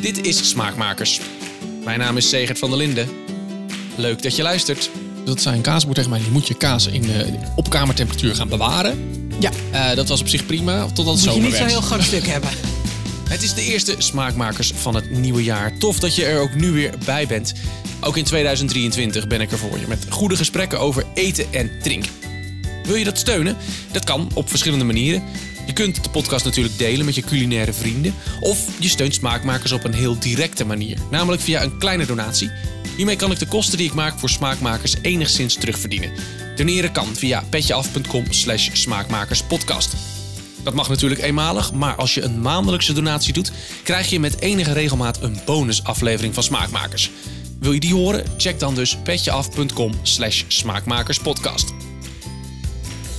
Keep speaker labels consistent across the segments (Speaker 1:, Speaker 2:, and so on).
Speaker 1: Dit is Smaakmakers. Mijn naam is Segert van der Linden. Leuk dat je luistert. Dat zei een kaasboer tegen mij. Je moet je kaas in de, op kamertemperatuur gaan bewaren.
Speaker 2: Ja,
Speaker 1: Eh, dat was op zich prima, totdat het
Speaker 2: moet je
Speaker 1: zomer
Speaker 2: niet zo'n
Speaker 1: werd.
Speaker 2: heel groot stuk hebben.
Speaker 1: Het is de eerste Smaakmakers van het nieuwe jaar. Tof dat je er ook nu weer bij bent. Ook in 2023 ben ik er voor je met goede gesprekken over eten en drinken. Wil je dat steunen? Dat kan op verschillende manieren. Je kunt de podcast natuurlijk delen met je culinaire vrienden. Of je steunt Smaakmakers op een heel directe manier. Namelijk via een kleine donatie. Hiermee kan ik de kosten die ik maak voor Smaakmakers enigszins terugverdienen. Doneren kan via petjeaf.com slash smaakmakerspodcast. Dat mag natuurlijk eenmalig, maar als je een maandelijkse donatie doet, krijg je met enige regelmaat een bonusaflevering van Smaakmakers. Wil je die horen? Check dan dus petjeaf.com slash smaakmakerspodcast.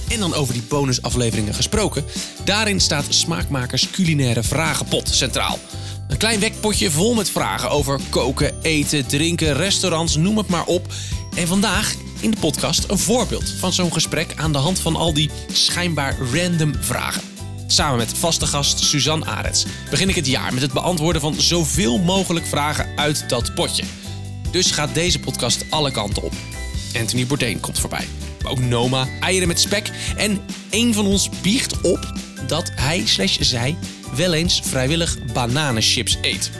Speaker 1: En dan over die bonusafleveringen gesproken. Daarin staat Smaakmakers culinaire vragenpot centraal. Een klein wekpotje vol met vragen over koken, eten, drinken, restaurants, noem het maar op. En vandaag in de podcast een voorbeeld van zo'n gesprek aan de hand van al die schijnbaar random vragen. Samen met vaste gast Suzanne Arets begin ik het jaar met het beantwoorden van zoveel mogelijk vragen uit dat potje. Dus gaat deze podcast alle kanten op. Anthony Bourdain komt voorbij. Maar ook Noma, eieren met spek. En een van ons biecht op dat hij slash zij wel eens vrijwillig bananenchips eet.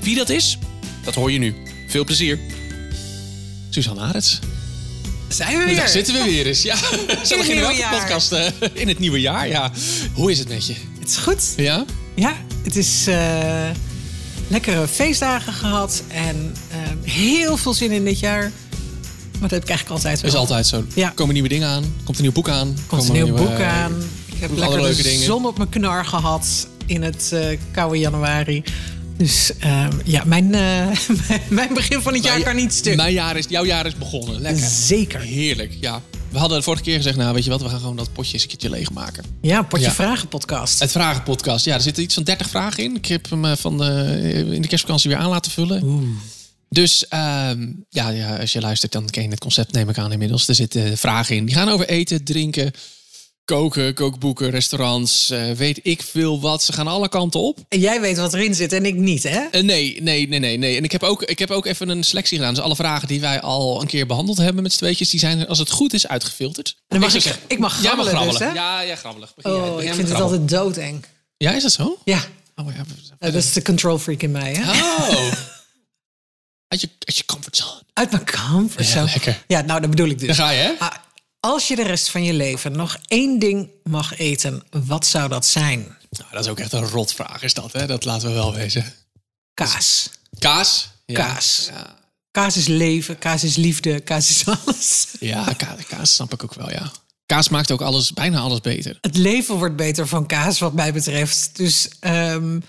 Speaker 1: Wie dat is, dat hoor je nu. Veel plezier. Suzanne Arets.
Speaker 2: Zijn we weer?
Speaker 1: Daar zitten we weer eens. Ja, zo beginnen we de podcast in het nieuwe jaar. Ja. Hoe is het met je?
Speaker 2: Het is goed.
Speaker 1: Ja?
Speaker 2: Ja, het is eh, lekkere feestdagen gehad. En eh, heel veel zin in dit jaar. Maar dat heb ik eigenlijk altijd.
Speaker 1: Dat is altijd zo.
Speaker 2: Ja.
Speaker 1: Komen nieuwe dingen aan? Komt een nieuw boek aan?
Speaker 2: komt een nieuw boek
Speaker 1: eh,
Speaker 2: aan. Ik heb lekker
Speaker 1: leuke
Speaker 2: de
Speaker 1: dingen.
Speaker 2: zon op mijn knar gehad in het eh, koude januari. Dus eh, ja, mijn, eh, mijn- mijn begin van het jaar kan niet stuk.
Speaker 1: Mijn jaar is, jouw jaar is begonnen. Lekker.
Speaker 2: Zeker.
Speaker 1: Heerlijk, ja. We hadden de vorige keer gezegd, nou weet je wat, we gaan gewoon dat potje eens een keertje leegmaken.
Speaker 2: Ja, potje
Speaker 1: Ja.
Speaker 2: vragen podcast.
Speaker 1: Het vragenpodcast, ja, er zitten iets van 30 vragen in. Ik heb hem van de, in de kerstvakantie weer aan laten vullen. Dus ehm, ja, ja, als je luistert, dan ken je het concept, neem ik aan inmiddels. Er zitten vragen in. Die gaan over eten, drinken, koken, kookboeken, restaurants, eh, weet ik veel wat. Ze gaan alle kanten op.
Speaker 2: En jij weet wat erin zit en ik niet, hè?
Speaker 1: Eh, nee, nee, nee, nee, nee. En ik heb, ook, ik heb ook even een selectie gedaan. Dus alle vragen die wij al een keer behandeld hebben met z'n tweetjes, die zijn er, als het goed is, uitgefilterd.
Speaker 2: dan mag ik- ik mag grabbelen dus,
Speaker 1: grabbelen.
Speaker 2: hè?
Speaker 1: Ja, ja, grabbelig. Begin jij-
Speaker 2: Oh,
Speaker 1: begin
Speaker 2: ik vind het altijd doodeng.
Speaker 1: Ja, is dat zo?
Speaker 2: Ja,
Speaker 1: Oh ja.
Speaker 2: eh, dat is de control freak in mij, hè?
Speaker 1: Oh. Uit je, uit je comfortzone.
Speaker 2: Uit mijn comfort
Speaker 1: Ja, lekker.
Speaker 2: Ja, nou, dat bedoel ik dus.
Speaker 1: Daar ga je, hè?
Speaker 2: Ah, als je de rest van je leven nog één ding mag eten, wat zou dat zijn?
Speaker 1: Nou, dat is ook echt een rotvraag, is dat, hè? Dat laten we wel wezen.
Speaker 2: Kaas.
Speaker 1: Kaas? Ja.
Speaker 2: Kaas.
Speaker 1: Ja,
Speaker 2: Kaas is leven, kaas is liefde, kaas is alles.
Speaker 1: ja ka- kaas snap ik ook wel, ja. Kaas maakt ook alles, bijna alles beter.
Speaker 2: Het leven wordt beter van kaas, wat mij betreft. Dus, ehm,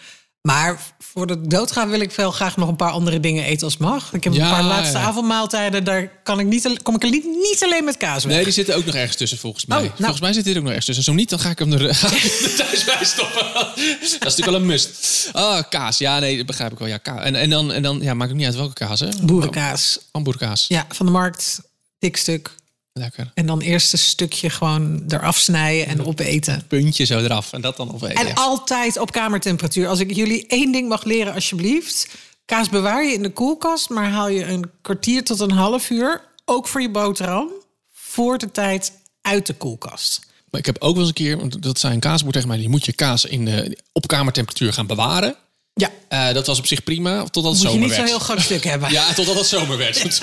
Speaker 2: maar voor de doodgaan wil ik wel graag nog een paar andere dingen eten als mag. Ik heb
Speaker 1: Ja,
Speaker 2: een paar laatste
Speaker 1: ja.
Speaker 2: avondmaaltijden, daar kan ik niet, kom ik er niet, alleen met kaas weg.
Speaker 1: Nee, die zitten ook nog ergens tussen, volgens mij.
Speaker 2: Oh, nou.
Speaker 1: Volgens mij zit dit ook nog ergens tussen. Zo niet, dan ga ik hem er, ga ik hem er thuis bij stoppen. dat is natuurlijk wel een must. Oh, kaas. Ja, nee, dat begrijp ik wel. Ja, kaas. En, en, dan, en dan, ja, maakt niet uit welke kaas, hè?
Speaker 2: Boerenkaas.
Speaker 1: Van boerenkaas.
Speaker 2: Ja, van de markt, dik stuk.
Speaker 1: Lekker.
Speaker 2: En dan eerst een stukje gewoon eraf snijden en opeten.
Speaker 1: Puntje zo eraf. En dat dan opeten.
Speaker 2: En altijd op kamertemperatuur. Als ik jullie één ding mag leren, alsjeblieft. Kaas bewaar je in de koelkast, maar haal je een kwartier tot een half uur, ook voor je boterham, voor de tijd uit de koelkast.
Speaker 1: Maar ik heb ook wel eens een keer, want dat zei een kaasboer tegen mij, die moet je kaas in de, op kamertemperatuur gaan bewaren.
Speaker 2: Ja,
Speaker 1: Eh, dat was op zich prima, totdat het
Speaker 2: moet je
Speaker 1: zomer
Speaker 2: niet
Speaker 1: werd.
Speaker 2: zo'n heel groot stuk hebben.
Speaker 1: Ja, totdat het zomer werd.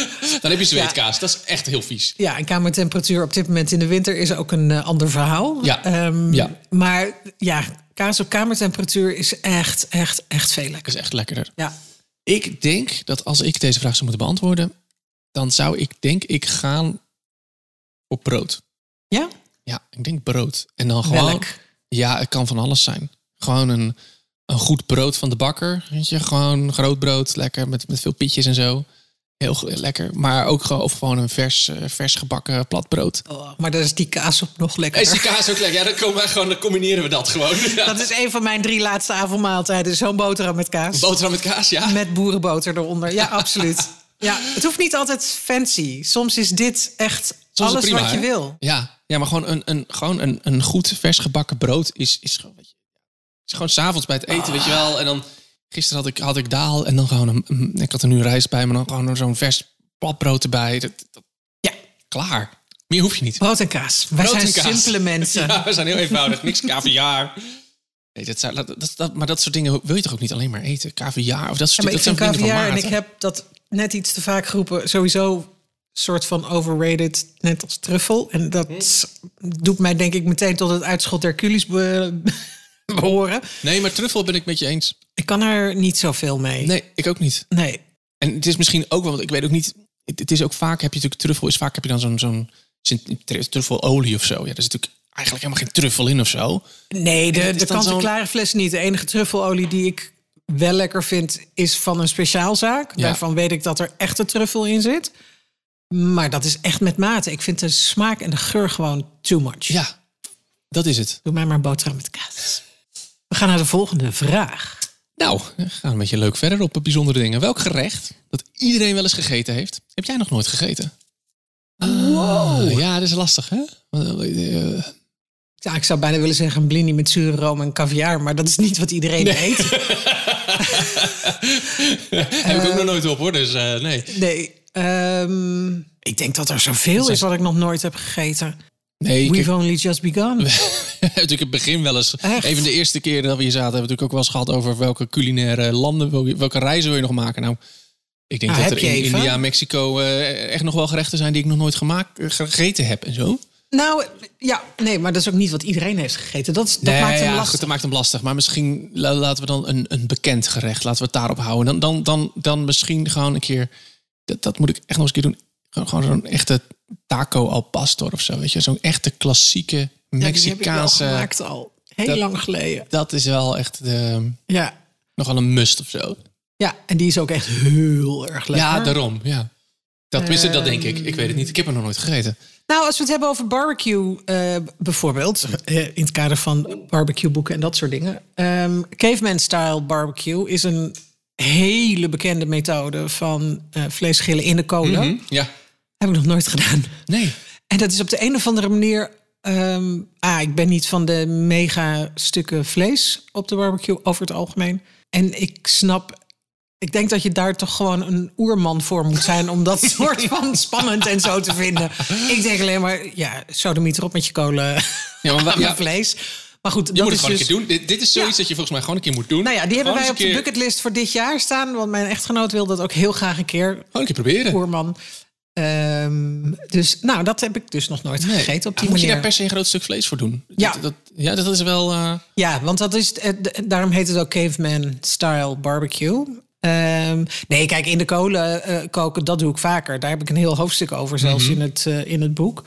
Speaker 1: Dan heb je zweetkaas. Dat is echt heel vies.
Speaker 2: Ja, en kamertemperatuur op dit moment in de winter is ook een eh, ander verhaal.
Speaker 1: Ja.
Speaker 2: Ehm,
Speaker 1: Ja.
Speaker 2: Maar ja, kaas op kamertemperatuur is echt, echt, echt veel
Speaker 1: Dat
Speaker 2: lekker.
Speaker 1: is echt lekkerder.
Speaker 2: Ja.
Speaker 1: Ik denk dat als ik deze vraag zou moeten beantwoorden, dan zou ik denk ik gaan op brood.
Speaker 2: Ja?
Speaker 1: Ja, ik denk brood. En dan gewoon.
Speaker 2: Welk?
Speaker 1: Ja, het kan van alles zijn. Gewoon een, een goed brood van de bakker. Weet je, gewoon groot brood, lekker met, met veel pietjes en zo. Heel lekker. Maar ook gewoon, of gewoon een vers, eh, vers gebakken plat brood.
Speaker 2: Oh, maar daar is die kaas op nog
Speaker 1: Is
Speaker 2: lekkerder.
Speaker 1: die kaas ook lekker? Ja, dan, komen gewoon, dan combineren we dat gewoon. Ja.
Speaker 2: Dat is een van mijn drie laatste avondmaaltijden. Zo'n boterham met kaas.
Speaker 1: Boterham met kaas, ja.
Speaker 2: Met boerenboter eronder. Ja, absoluut. Ja, het hoeft niet altijd fancy. Soms is dit echt
Speaker 1: Soms is
Speaker 2: alles
Speaker 1: prima,
Speaker 2: wat je
Speaker 1: hè?
Speaker 2: wil.
Speaker 1: Ja, ja maar gewoon een, een, gewoon een, een goed vers gebakken brood is, is gewoon... Weet je, is gewoon s'avonds bij het eten, weet je wel. En dan Gisteren had ik, had ik daal en dan gewoon een, ik had er nu rijst bij, maar dan gewoon zo'n vers platbrood erbij. Dat, dat-
Speaker 2: Ja,
Speaker 1: klaar. Meer hoef je niet.
Speaker 2: brood en kaas. Wij
Speaker 1: Brood
Speaker 2: zijn
Speaker 1: kaas.
Speaker 2: simpele mensen.
Speaker 1: Ja, we zijn heel eenvoudig. Niks kaviaar. Nee, dat, zou- dat, dat, maar dat soort dingen wil je toch ook niet alleen maar eten? Kaviaar of dat soort
Speaker 2: Ja, maar ik
Speaker 1: dat
Speaker 2: vind
Speaker 1: dingen
Speaker 2: caviar en ik heb dat net iets te vaak geroepen. Sowieso soort van overrated, net als truffel. En dat
Speaker 1: Hm.
Speaker 2: doet mij denk ik meteen tot het uitschot Hercules be- behoren.
Speaker 1: Nee, maar truffel ben ik met je eens.
Speaker 2: Ik kan er niet zoveel mee.
Speaker 1: Nee, ik ook niet.
Speaker 2: Nee.
Speaker 1: En het is misschien ook wel, want ik weet ook niet. Het, het is ook vaak, heb je natuurlijk truffel, is vaak heb je dan zo'n zo'n truffelolie of zo. Ja, er zit natuurlijk eigenlijk helemaal geen truffel in of zo.
Speaker 2: Nee, de,
Speaker 1: is
Speaker 2: de kant-en-klare fles niet. De enige truffelolie die ik wel lekker vind, is van een speciaalzaak.
Speaker 1: Ja.
Speaker 2: Daarvan weet ik dat er echte truffel in zit. Maar dat is echt met mate. Ik vind de smaak en de geur gewoon too much.
Speaker 1: Ja, dat is het.
Speaker 2: Doe mij maar boterham met kaas. We gaan naar de volgende vraag.
Speaker 1: Nou, we gaan een beetje leuk verder op bijzondere dingen. Welk gerecht dat iedereen wel eens gegeten heeft, heb jij nog nooit gegeten? Wow. Ja, dat is lastig, hè? Eh,
Speaker 2: Ja, ik zou bijna willen zeggen een blini met zure room en caviar. Maar dat is niet wat iedereen eet.
Speaker 1: heb ik ook nog nooit op, hoor. Dus eh, nee.
Speaker 2: Nee. ehm, ik denk dat er zoveel is wat ik nog nooit heb gegeten.
Speaker 1: Nee,
Speaker 2: We've only just begun.
Speaker 1: natuurlijk het begin wel eens.
Speaker 2: Echt?
Speaker 1: Even de eerste keer dat we hier zaten, hebben we natuurlijk ook wel eens gehad over welke culinaire landen, welke, welke reizen wil je nog maken. Nou, ik denk
Speaker 2: Ah,
Speaker 1: dat er in
Speaker 2: even?
Speaker 1: India, Mexico eh, echt nog wel gerechten zijn die ik nog nooit gemaakt, eh, gegeten heb en zo.
Speaker 2: Nou, ja, nee, maar dat is ook niet wat iedereen heeft gegeten. Dat, dat
Speaker 1: Nee,
Speaker 2: maakt hem
Speaker 1: ja,
Speaker 2: lastig.
Speaker 1: Goed, dat maakt hem lastig. Maar misschien la- laten we dan een, een bekend gerecht, laten we het daarop houden. Dan, dan, dan, dan misschien gewoon een keer, dat, dat moet ik echt nog eens een keer doen. Gewoon, gewoon zo'n echte taco al pastor of zo, weet je. Zo'n echte klassieke
Speaker 2: Ja, die heb ik wel
Speaker 1: Mexicaanse...
Speaker 2: al. Heel
Speaker 1: dat-
Speaker 2: lang geleden.
Speaker 1: dat is wel echt de,
Speaker 2: Ja.
Speaker 1: nog wel een must of zo.
Speaker 2: ja, en die is ook echt heel erg lekker.
Speaker 1: Ja, daarom, ja. Dat, tenminste, dat denk ik. Ik weet het niet. Ik heb er nog nooit gegeten.
Speaker 2: Nou, als we het hebben over barbecue, eh, bijvoorbeeld, eh, in het kader van barbecue boeken en dat soort dingen. Ehm, Caveman style barbecue is een hele bekende methode van eh vlees schillen in de kolen.
Speaker 1: Hm? Ja.
Speaker 2: Heb ik nog nooit gedaan.
Speaker 1: Nee.
Speaker 2: En dat is op de een of andere manier. ehm, ah, ik ben niet van de mega stukken vlees op de barbecue over het algemeen. En ik snap. Ik denk dat je daar toch gewoon een oerman voor moet zijn om dat soort van spannend en zo te vinden. Ik denk alleen maar, ja, sodemiet erop met je kolen
Speaker 1: Ja, maar wa-
Speaker 2: aan
Speaker 1: ja,
Speaker 2: vlees. Maar goed,
Speaker 1: je
Speaker 2: dat
Speaker 1: moet
Speaker 2: is
Speaker 1: het gewoon
Speaker 2: dus,
Speaker 1: een keer doen. Dit, dit is zoiets
Speaker 2: Ja.
Speaker 1: dat je volgens mij gewoon een keer moet doen.
Speaker 2: Nou ja, die hebben wij op de bucketlist voor dit jaar staan. Want mijn echtgenoot wil dat ook heel graag een keer.
Speaker 1: Gewoon een keer proberen.
Speaker 2: Oerman. Ehm, dus nou, dat heb ik dus nog nooit
Speaker 1: Nee.
Speaker 2: gegeten op die
Speaker 1: Ah, moet je
Speaker 2: manier.
Speaker 1: daar per se een groot stuk vlees voor doen?
Speaker 2: Ja.
Speaker 1: Dat, dat, ja, dat is wel... eh,
Speaker 2: Ja, want dat is, eh, daarom heet het ook caveman style barbecue. Ehm, nee, kijk, in de kolen eh, koken, dat doe ik vaker. Daar heb ik een heel hoofdstuk over, zelfs
Speaker 1: Mhm.
Speaker 2: in, het, in het boek.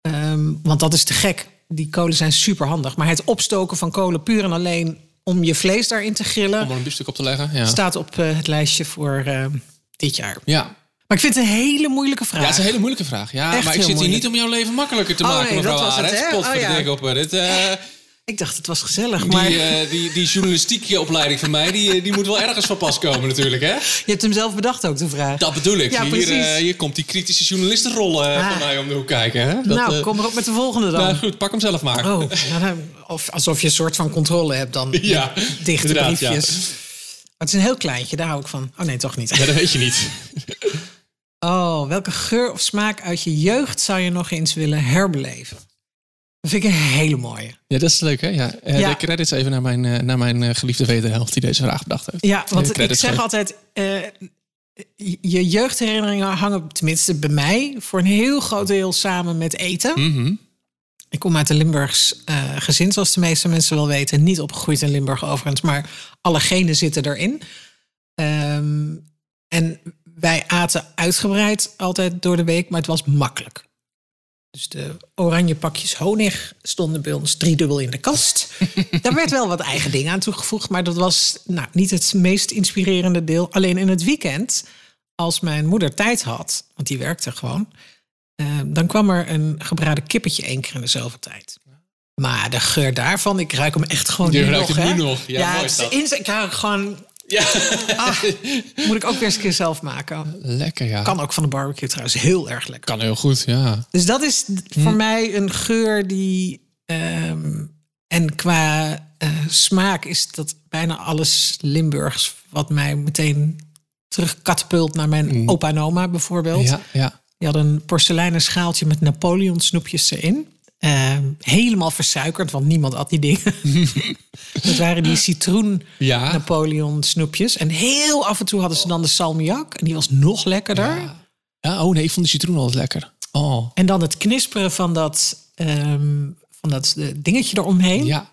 Speaker 2: Ehm, want dat is te gek. Die kolen zijn super handig. Maar het opstoken van kolen puur en alleen om je vlees daarin te grillen...
Speaker 1: om er een biefstuk op te leggen. Ja.
Speaker 2: staat op het lijstje voor dit jaar.
Speaker 1: ja.
Speaker 2: Maar ik vind het een hele moeilijke vraag.
Speaker 1: Ja, het is een hele moeilijke vraag. Ja,
Speaker 2: Echt
Speaker 1: maar ik zit hier
Speaker 2: moeilijk.
Speaker 1: niet om jouw leven makkelijker te
Speaker 2: Oh,
Speaker 1: maken,
Speaker 2: nee, dat
Speaker 1: mevrouw
Speaker 2: was het,
Speaker 1: Arendt.
Speaker 2: hè?
Speaker 1: Pot voor
Speaker 2: Oh, ja.
Speaker 1: op. eh, Dit, eh,
Speaker 2: Ik dacht, het was gezellig.
Speaker 1: die,
Speaker 2: Maar
Speaker 1: eh, die, die journalistieke opleiding van mij, die, eh, die moet wel ergens van pas komen natuurlijk, hè?
Speaker 2: je hebt hem zelf bedacht ook, de vraag.
Speaker 1: Dat bedoel ik.
Speaker 2: Ja,
Speaker 1: hier,
Speaker 2: precies.
Speaker 1: eh, hier komt die kritische journalistenrol eh,
Speaker 2: Ah.
Speaker 1: van mij om de hoek kijken. Hè? Dat,
Speaker 2: nou, kom erop met de volgende dan.
Speaker 1: nou goed, pak hem zelf maar.
Speaker 2: Oh, nou, dan- of alsof je een soort van controle hebt dan.
Speaker 1: Ja,
Speaker 2: dichte
Speaker 1: ja.
Speaker 2: briefjes. Maar het is een heel kleintje, daar hou ik van. Oh nee, toch niet.
Speaker 1: Ja, dat weet je niet.
Speaker 2: Oh, welke geur of smaak uit je jeugd zou je nog eens willen herbeleven? Dat vind ik een hele mooie.
Speaker 1: Ja, dat is leuk, hè? Ja. Eh,
Speaker 2: Ja.
Speaker 1: De credits even naar mijn, eh, naar mijn eh, geliefde wederhelft die deze vraag bedacht heeft.
Speaker 2: Ja, want ik zeg altijd... je jeugdherinneringen hangen, tenminste bij mij... voor een heel groot deel samen met eten.
Speaker 1: Mhm.
Speaker 2: Ik kom uit een Limburgs gezin, zoals de meeste mensen wel weten. Niet opgegroeid in Limburg overigens, maar alle genen zitten erin. Ehm, en wij aten uitgebreid altijd door de week, maar het was makkelijk. Dus de oranje pakjes honig stonden bij ons driedubbel in de kast. Daar werd wel wat eigen dingen aan toegevoegd, maar dat was nou, niet het meest inspirerende deel. Alleen in het weekend, als mijn moeder tijd had, want die werkte gewoon, eh, dan kwam er een gebraden kippetje één keer in de zoveel tijd. Maar de geur daarvan, ik ruik hem echt gewoon
Speaker 1: Je
Speaker 2: nu
Speaker 1: ruikt
Speaker 2: nog.
Speaker 1: hem
Speaker 2: hè?
Speaker 1: nu nog. Ja, mooi
Speaker 2: het
Speaker 1: is
Speaker 2: is
Speaker 1: dat.
Speaker 2: in- ik ruik gewoon.
Speaker 1: Ja.
Speaker 2: Ah, moet ik ook weer eens een keer zelf maken.
Speaker 1: Lekker, ja.
Speaker 2: Kan ook van de barbecue trouwens heel erg lekker.
Speaker 1: Kan heel goed, ja.
Speaker 2: Dus dat is voor mij een geur die. ehm, en qua eh, smaak is dat bijna alles Limburgs... wat mij meteen terugkatapult naar mijn opa en oma bijvoorbeeld.
Speaker 1: Ja, ja.
Speaker 2: Die hadden een porseleinen schaaltje met Napoleon snoepjes erin. Ehm, helemaal versuikerd, want niemand at die dingen. dat waren die citroen
Speaker 1: Ja.
Speaker 2: Napoleon snoepjes. En heel af en toe hadden ze dan de salmiak. En die was nog lekkerder.
Speaker 1: Ja, oh nee, ik vond die citroen altijd lekker. Oh,
Speaker 2: En dan het knisperen van dat, ehm, van dat dingetje eromheen.
Speaker 1: ja.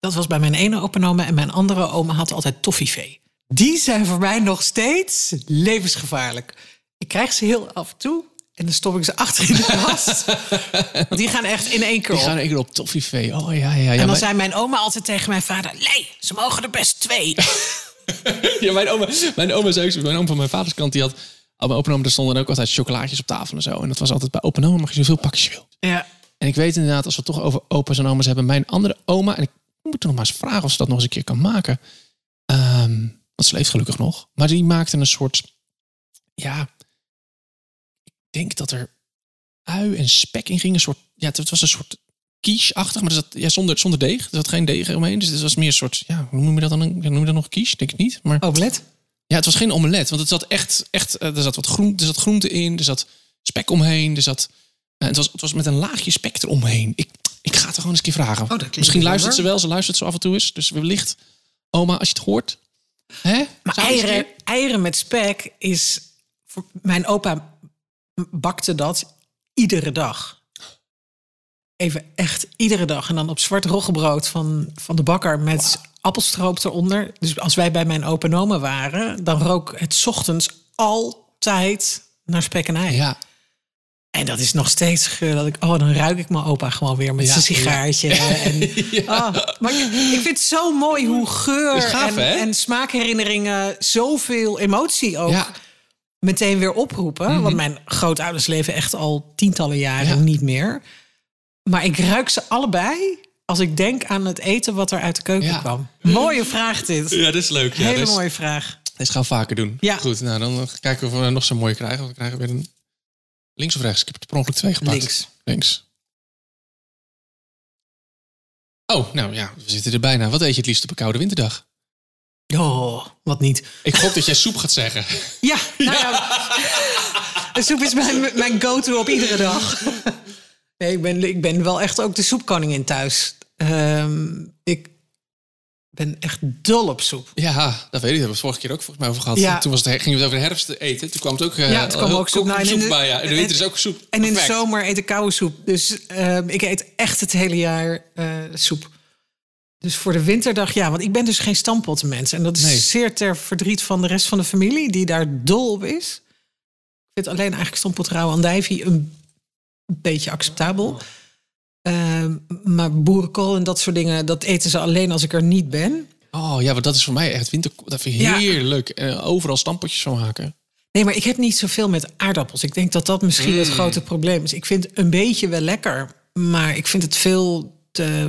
Speaker 2: Dat was bij mijn ene opa en oma. En mijn andere oma had altijd toffifee. Die zijn voor mij nog steeds levensgevaarlijk. Ik krijg ze heel af en toe. En dan stop ik ze achter in de kast. Die gaan echt in één keer
Speaker 1: Die
Speaker 2: op.
Speaker 1: gaan één keer op toffifee. Oh ja, ja, ja.
Speaker 2: en dan
Speaker 1: maar-
Speaker 2: zei mijn oma altijd tegen mijn vader... Nee, ze mogen er best twee.
Speaker 1: Ja, mijn oma, mijn oma zei ook mijn oom van mijn vaders kant, die had... Op mijn opa en oma, er stonden ook altijd chocolaatjes op tafel en zo. En dat was altijd bij opa en oma, mag je zoveel pakjes je wil.
Speaker 2: ja.
Speaker 1: En ik weet inderdaad, als we het toch over opa's en oma's hebben... Mijn andere oma, en ik moet nog maar eens vragen of ze dat nog eens een keer kan maken. Ehm, want ze leeft gelukkig nog. Maar die maakte een soort... Ja, denk dat er ui en spek in ging. Een soort, ja, het was een soort quiche-achtig, maar zat, ja, zonder, zonder deeg. Er zat geen deeg omheen. Dus het was meer een soort, ja, hoe noem je dat dan? Noem je dat nog quiche? Denk ik niet. Maar
Speaker 2: Omelet?
Speaker 1: ja, het was geen omelet, want het zat echt, echt eh, er zat wat groen, er zat groente in, er zat spek omheen, er zat, eh, het, was, het was met een laagje spek eromheen. Ik, ik ga het er gewoon eens een keer vragen.
Speaker 2: Oh, dat
Speaker 1: Misschien luistert ze wel, ze luistert zo af en toe eens, dus wellicht, oma, als je het hoort, hè?
Speaker 2: Maar eieren, eieren met spek is... Voor, mijn opa bakte dat iedere dag. Even echt iedere dag. En dan op zwart roggebrood van, van de bakker met appelstroop eronder. Dus als wij bij mijn opa en oma waren... dan rook het 's ochtends altijd naar spek en ei.
Speaker 1: Ja,
Speaker 2: En dat is nog steeds geur dat ik... Oh, dan ruik ik mijn opa gewoon weer met
Speaker 1: Ja,
Speaker 2: zijn sigaartje. En, oh, maar ik, ik vind het zo mooi hoe geur
Speaker 1: gaaf,
Speaker 2: en, en smaakherinneringen... zoveel emotie ook meteen weer oproepen. Want mijn grootouders leven echt al tientallen jaren
Speaker 1: Ja.
Speaker 2: niet meer. Maar ik ruik ze allebei als ik denk aan het eten wat er uit de keuken
Speaker 1: Ja.
Speaker 2: kwam. Mooie vraag dit.
Speaker 1: ja, dat is leuk. Ja,
Speaker 2: Hele
Speaker 1: is-
Speaker 2: mooie vraag.
Speaker 1: Deze gaan we vaker doen.
Speaker 2: Ja.
Speaker 1: Goed, nou dan kijken of we nog zo mooi krijgen. Want we krijgen weer een links of rechts. Ik heb er per ongeluk twee gepakt.
Speaker 2: Links.
Speaker 1: Links. Oh, nou ja, we zitten er bijna. Wat eet je het liefst op een koude winterdag?
Speaker 2: Oh, wat niet.
Speaker 1: Ik gok dat jij soep gaat zeggen.
Speaker 2: Ja, nou ja. De soep is mijn, mijn go-to op iedere dag. Nee, ik ben, ik ben wel echt ook de soepkoningin thuis. Ehm, ik ben echt dol op soep.
Speaker 1: Ja, dat weet ik. Daar hebben we het vorige keer ook volgens mij over gehad.
Speaker 2: Ja.
Speaker 1: Toen was het, gingen we het over de herfst eten. Toen kwam het ook... eh,
Speaker 2: Ja, toen kwam ook soep. Nou, en de-
Speaker 1: bij. Ja. In de winter is ook soep.
Speaker 2: En in de zomer eet ik koude soep. Dus ehm, ik eet echt het hele jaar eh, soep. Dus voor de winterdag, ja. Want ik ben dus geen stampottenmens. En dat is
Speaker 1: Nee.
Speaker 2: zeer ter verdriet van de rest van de familie... die daar dol op is. Ik vind alleen eigenlijk stampot rauwe andijvie een beetje acceptabel. Ehm, maar boerenkool en dat soort dingen... dat eten ze alleen als ik er niet ben.
Speaker 1: Oh ja, maar dat is voor mij echt winter... Dat vind ik
Speaker 2: Ja.
Speaker 1: heerlijk. Eh, overal stampotjes van maken.
Speaker 2: Nee, maar ik heb niet zoveel met aardappels. Ik denk dat dat misschien
Speaker 1: Mm.
Speaker 2: het grote probleem is. Ik vind een beetje wel lekker, maar ik vind het veel te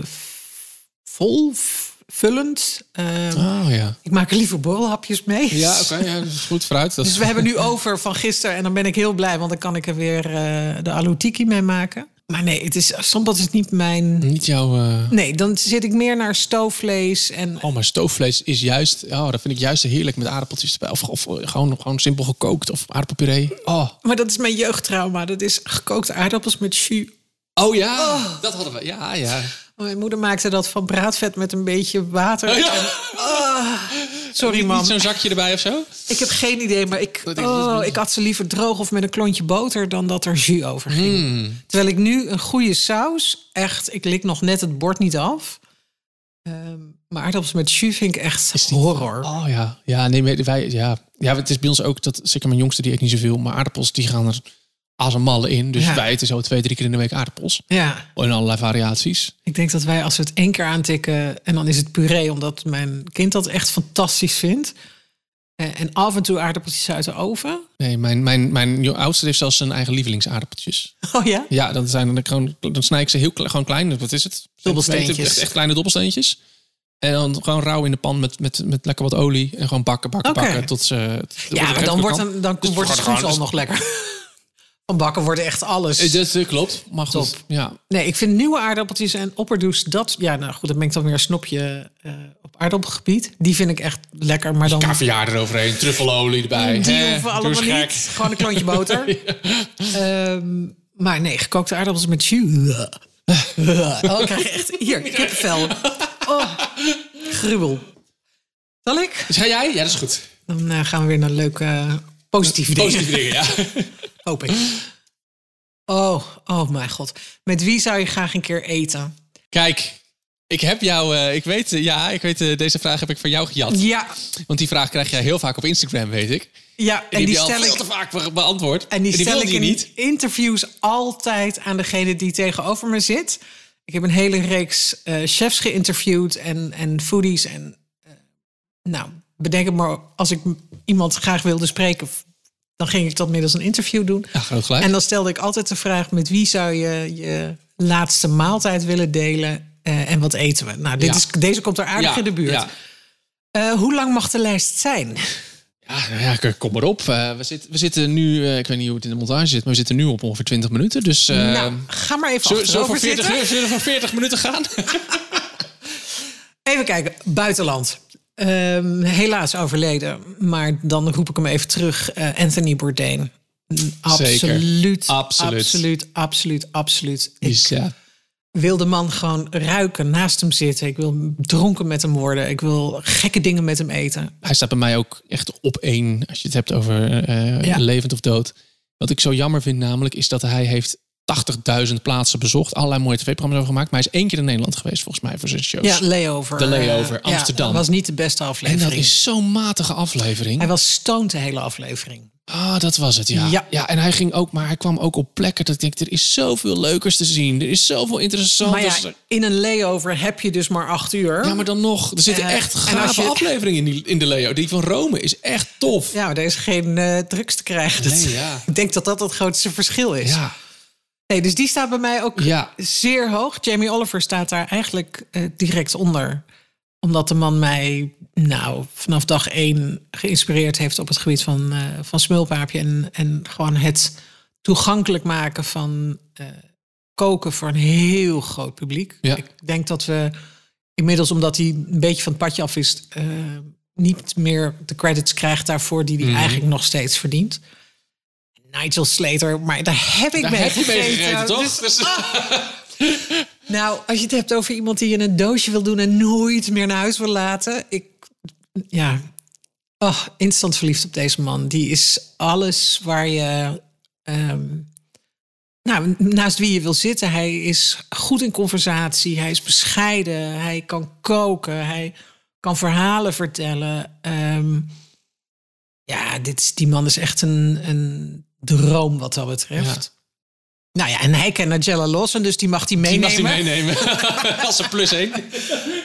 Speaker 2: vol, v- vullend. Ehm,
Speaker 1: Oh ja.
Speaker 2: Ik maak er liever borrelhapjes mee.
Speaker 1: Ja, oké. ja, dat is goed. Dat is-
Speaker 2: Dus we hebben nu over van gisteren en dan ben ik heel blij, want dan kan ik er weer eh, de alu tiki mee maken. Maar nee, het is, soms is niet mijn...
Speaker 1: Niet jouw... eh,
Speaker 2: Nee, dan zit ik meer naar stoofvlees en...
Speaker 1: Oh, maar stoofvlees is juist... Oh, dat vind ik juist heerlijk met aardappeltjes erbij. Of, of gewoon, gewoon simpel gekookt of aardappelpuree. Oh,
Speaker 2: Maar dat is mijn jeugdtrauma. Dat is gekookte aardappels met jus.
Speaker 1: oh ja, dat hadden we. Ja, ja.
Speaker 2: Mijn moeder maakte dat van braadvet met een beetje water.
Speaker 1: ja.
Speaker 2: Ah, sorry,
Speaker 1: Niet
Speaker 2: mam.
Speaker 1: zo'n zakje erbij of zo?
Speaker 2: Ik heb geen idee, maar ik,
Speaker 1: ik-
Speaker 2: oh, ik had ze liever droog of met een klontje boter dan dat er jus over ging.
Speaker 1: Hmm.
Speaker 2: Terwijl ik nu een goede saus, echt, ik lik nog net het bord niet af. Ehm, maar aardappels met jus vind ik echt horror.
Speaker 1: Oh ja. Ja, nee, maar wij... Ja. ja, het is bij ons ook dat... Zeker mijn jongste, die eet niet zoveel. Maar aardappels, die gaan er als een malle in. Dus
Speaker 2: Ja.
Speaker 1: wij eten zo twee, drie keer in de week aardappels.
Speaker 2: Ja,
Speaker 1: In allerlei variaties.
Speaker 2: ik denk dat wij als we het één keer aantikken en dan is het puree, omdat mijn kind dat echt fantastisch vindt. Eh, En af en toe aardappeltjes uit de oven.
Speaker 1: Nee, mijn, mijn, mijn oudste heeft zelfs zijn eigen lievelingsaardappeltjes.
Speaker 2: Oh ja?
Speaker 1: Ja, dan, zijn dan, gewoon, dan snij ik ze heel gewoon klein. Wat is het?
Speaker 2: Dobbelsteentjes.
Speaker 1: Echt, echt kleine dobbelsteentjes. En dan gewoon rauw in de pan met, met, met lekker wat olie. En gewoon bakken, bakken, bakken tot ze... tot-
Speaker 2: Ja, maar dan wordt, een, dan
Speaker 1: Dus
Speaker 2: wordt de schoensel
Speaker 1: gewoon-
Speaker 2: nog lekker. Van bakken wordt echt alles.
Speaker 1: Eh, Dat eh, klopt. Mag
Speaker 2: Top.
Speaker 1: goed. Ja.
Speaker 2: Nee, ik vind nieuwe aardappeltjes en opperdoes, dat... Ja, nou goed, dat ik dan weer een snopje eh, op aardappelgebied. Die vind ik echt lekker, maar dan...
Speaker 1: Kaviaar eroverheen, truffelolie erbij.
Speaker 2: Die
Speaker 1: Hè,
Speaker 2: hoeven allemaal niet. Gewoon een klontje boter. Ehm, maar nee, gekookte aardappels met jus. Oh, ik krijg echt... Hier, kippenvel. Oh, gruwel. Zal ik?
Speaker 1: Ga jij? Ja, dat is goed.
Speaker 2: Dan gaan we weer naar leuke, positieve dingen.
Speaker 1: Positieve dingen, ja.
Speaker 2: Hoop ik. Oh, oh mijn god. Met wie zou je graag een keer eten?
Speaker 1: Kijk, ik heb jou, eh, ik weet, eh, ja, ik weet, eh, deze vraag heb ik van jou gejat.
Speaker 2: Ja,
Speaker 1: Want die vraag krijg jij heel vaak op Instagram, weet ik.
Speaker 2: ja
Speaker 1: En die,
Speaker 2: en die
Speaker 1: heb je al
Speaker 2: stel
Speaker 1: veel
Speaker 2: ik...
Speaker 1: te vaak be- beantwoord.
Speaker 2: En die, stel ik in
Speaker 1: niet.
Speaker 2: interviews altijd aan degene die tegenover me zit. Ik heb een hele reeks chefs geïnterviewd en, en foodies. En, nou, bedenk het maar, als ik iemand graag wilde spreken... dan ging ik dat middels een interview doen.
Speaker 1: Ja, groot gelijk.
Speaker 2: En dan stelde ik altijd de vraag... met wie zou je je laatste maaltijd willen delen... eh, en wat eten we? Nou, dit
Speaker 1: Ja.
Speaker 2: is, deze komt er aardig
Speaker 1: Ja,
Speaker 2: in de buurt.
Speaker 1: Ja.
Speaker 2: Eh, hoe lang mag de lijst zijn?
Speaker 1: Ja, nou ja, kom maar op. Eh, we, zitten, we zitten nu, ik weet niet hoe het in de montage zit, maar we zitten nu op ongeveer 20 minuten. Dus
Speaker 2: nou, ga maar even
Speaker 1: we
Speaker 2: achterover
Speaker 1: voor 40,
Speaker 2: zitten.
Speaker 1: zullen we voor 40 minuten gaan?
Speaker 2: Even kijken, buitenland. Ehm, helaas overleden, maar dan roep ik hem even terug. Eh, Anthony Bourdain. Absoluut,
Speaker 1: Absoluut.
Speaker 2: absoluut, absoluut, absoluut. Ik
Speaker 1: ja.
Speaker 2: wil de man gewoon ruiken, naast hem zitten. Ik wil dronken met hem worden. Ik wil gekke dingen met hem eten.
Speaker 1: Hij staat bij mij ook echt op één als je het hebt over eh,
Speaker 2: Ja.
Speaker 1: levend of dood. Wat ik zo jammer vind namelijk is dat hij heeft 80.000 plaatsen bezocht. Allerlei mooie tv-programma's over gemaakt. Maar hij is één keer in Nederland geweest volgens mij voor zijn shows.
Speaker 2: Ja, layover.
Speaker 1: De layover,
Speaker 2: ja,
Speaker 1: Amsterdam.
Speaker 2: dat was niet de beste
Speaker 1: en
Speaker 2: aflevering.
Speaker 1: dat is zo'n matige aflevering.
Speaker 2: Hij was stoned de hele aflevering.
Speaker 1: Ah, dat was het, ja.
Speaker 2: Ja.
Speaker 1: ja. en hij ging ook, maar hij kwam ook op plekken dat ik denk, er is zoveel leukers te zien. Er is zoveel interessants.
Speaker 2: Maar ja, in een layover heb je dus maar acht uur.
Speaker 1: Ja, maar dan nog, er zitten
Speaker 2: Eh,
Speaker 1: echt
Speaker 2: en
Speaker 1: gave
Speaker 2: je-
Speaker 1: afleveringen in, die, in de Leo. Die van Rome is echt tof.
Speaker 2: Ja, maar er is geen eh, drugs te krijgen.
Speaker 1: Nee, ja.
Speaker 2: Ik denk dat dat het grootste verschil is.
Speaker 1: Ja,
Speaker 2: Nee, dus die staat bij mij ook
Speaker 1: ja.
Speaker 2: zeer hoog. Jamie Oliver staat daar eigenlijk eh, direct onder. Omdat de man mij nou, vanaf dag één geïnspireerd heeft op het gebied van, eh, van smulpaapje. En, en gewoon het toegankelijk maken van eh, koken voor een heel groot publiek.
Speaker 1: Ja.
Speaker 2: Ik denk dat we inmiddels, omdat hij een beetje van het padje af is, niet meer de credits krijgt daarvoor die hij
Speaker 1: Mhm.
Speaker 2: eigenlijk nog steeds verdient. Nigel Slater, maar daar heb ik
Speaker 1: Daar
Speaker 2: mee
Speaker 1: heb je mee
Speaker 2: gegeten.
Speaker 1: toch?
Speaker 2: Dus-
Speaker 1: Dus-
Speaker 2: nou, als je het hebt over iemand die je een doosje wil doen en nooit meer naar huis wil laten. Ik, ja, oh, instant verliefd op deze man. Die is alles waar je, ehm, nou, naast wie je wil zitten. Hij is goed in conversatie, hij is bescheiden, hij kan koken, hij kan verhalen vertellen. Ehm, ja, dit, is- die man is echt een, een droom wat dat betreft. Nou ja, en hij kent Nigella Lawson, dus die mag die
Speaker 1: Die
Speaker 2: meenemen.
Speaker 1: mag hij meenemen. Als een plus één.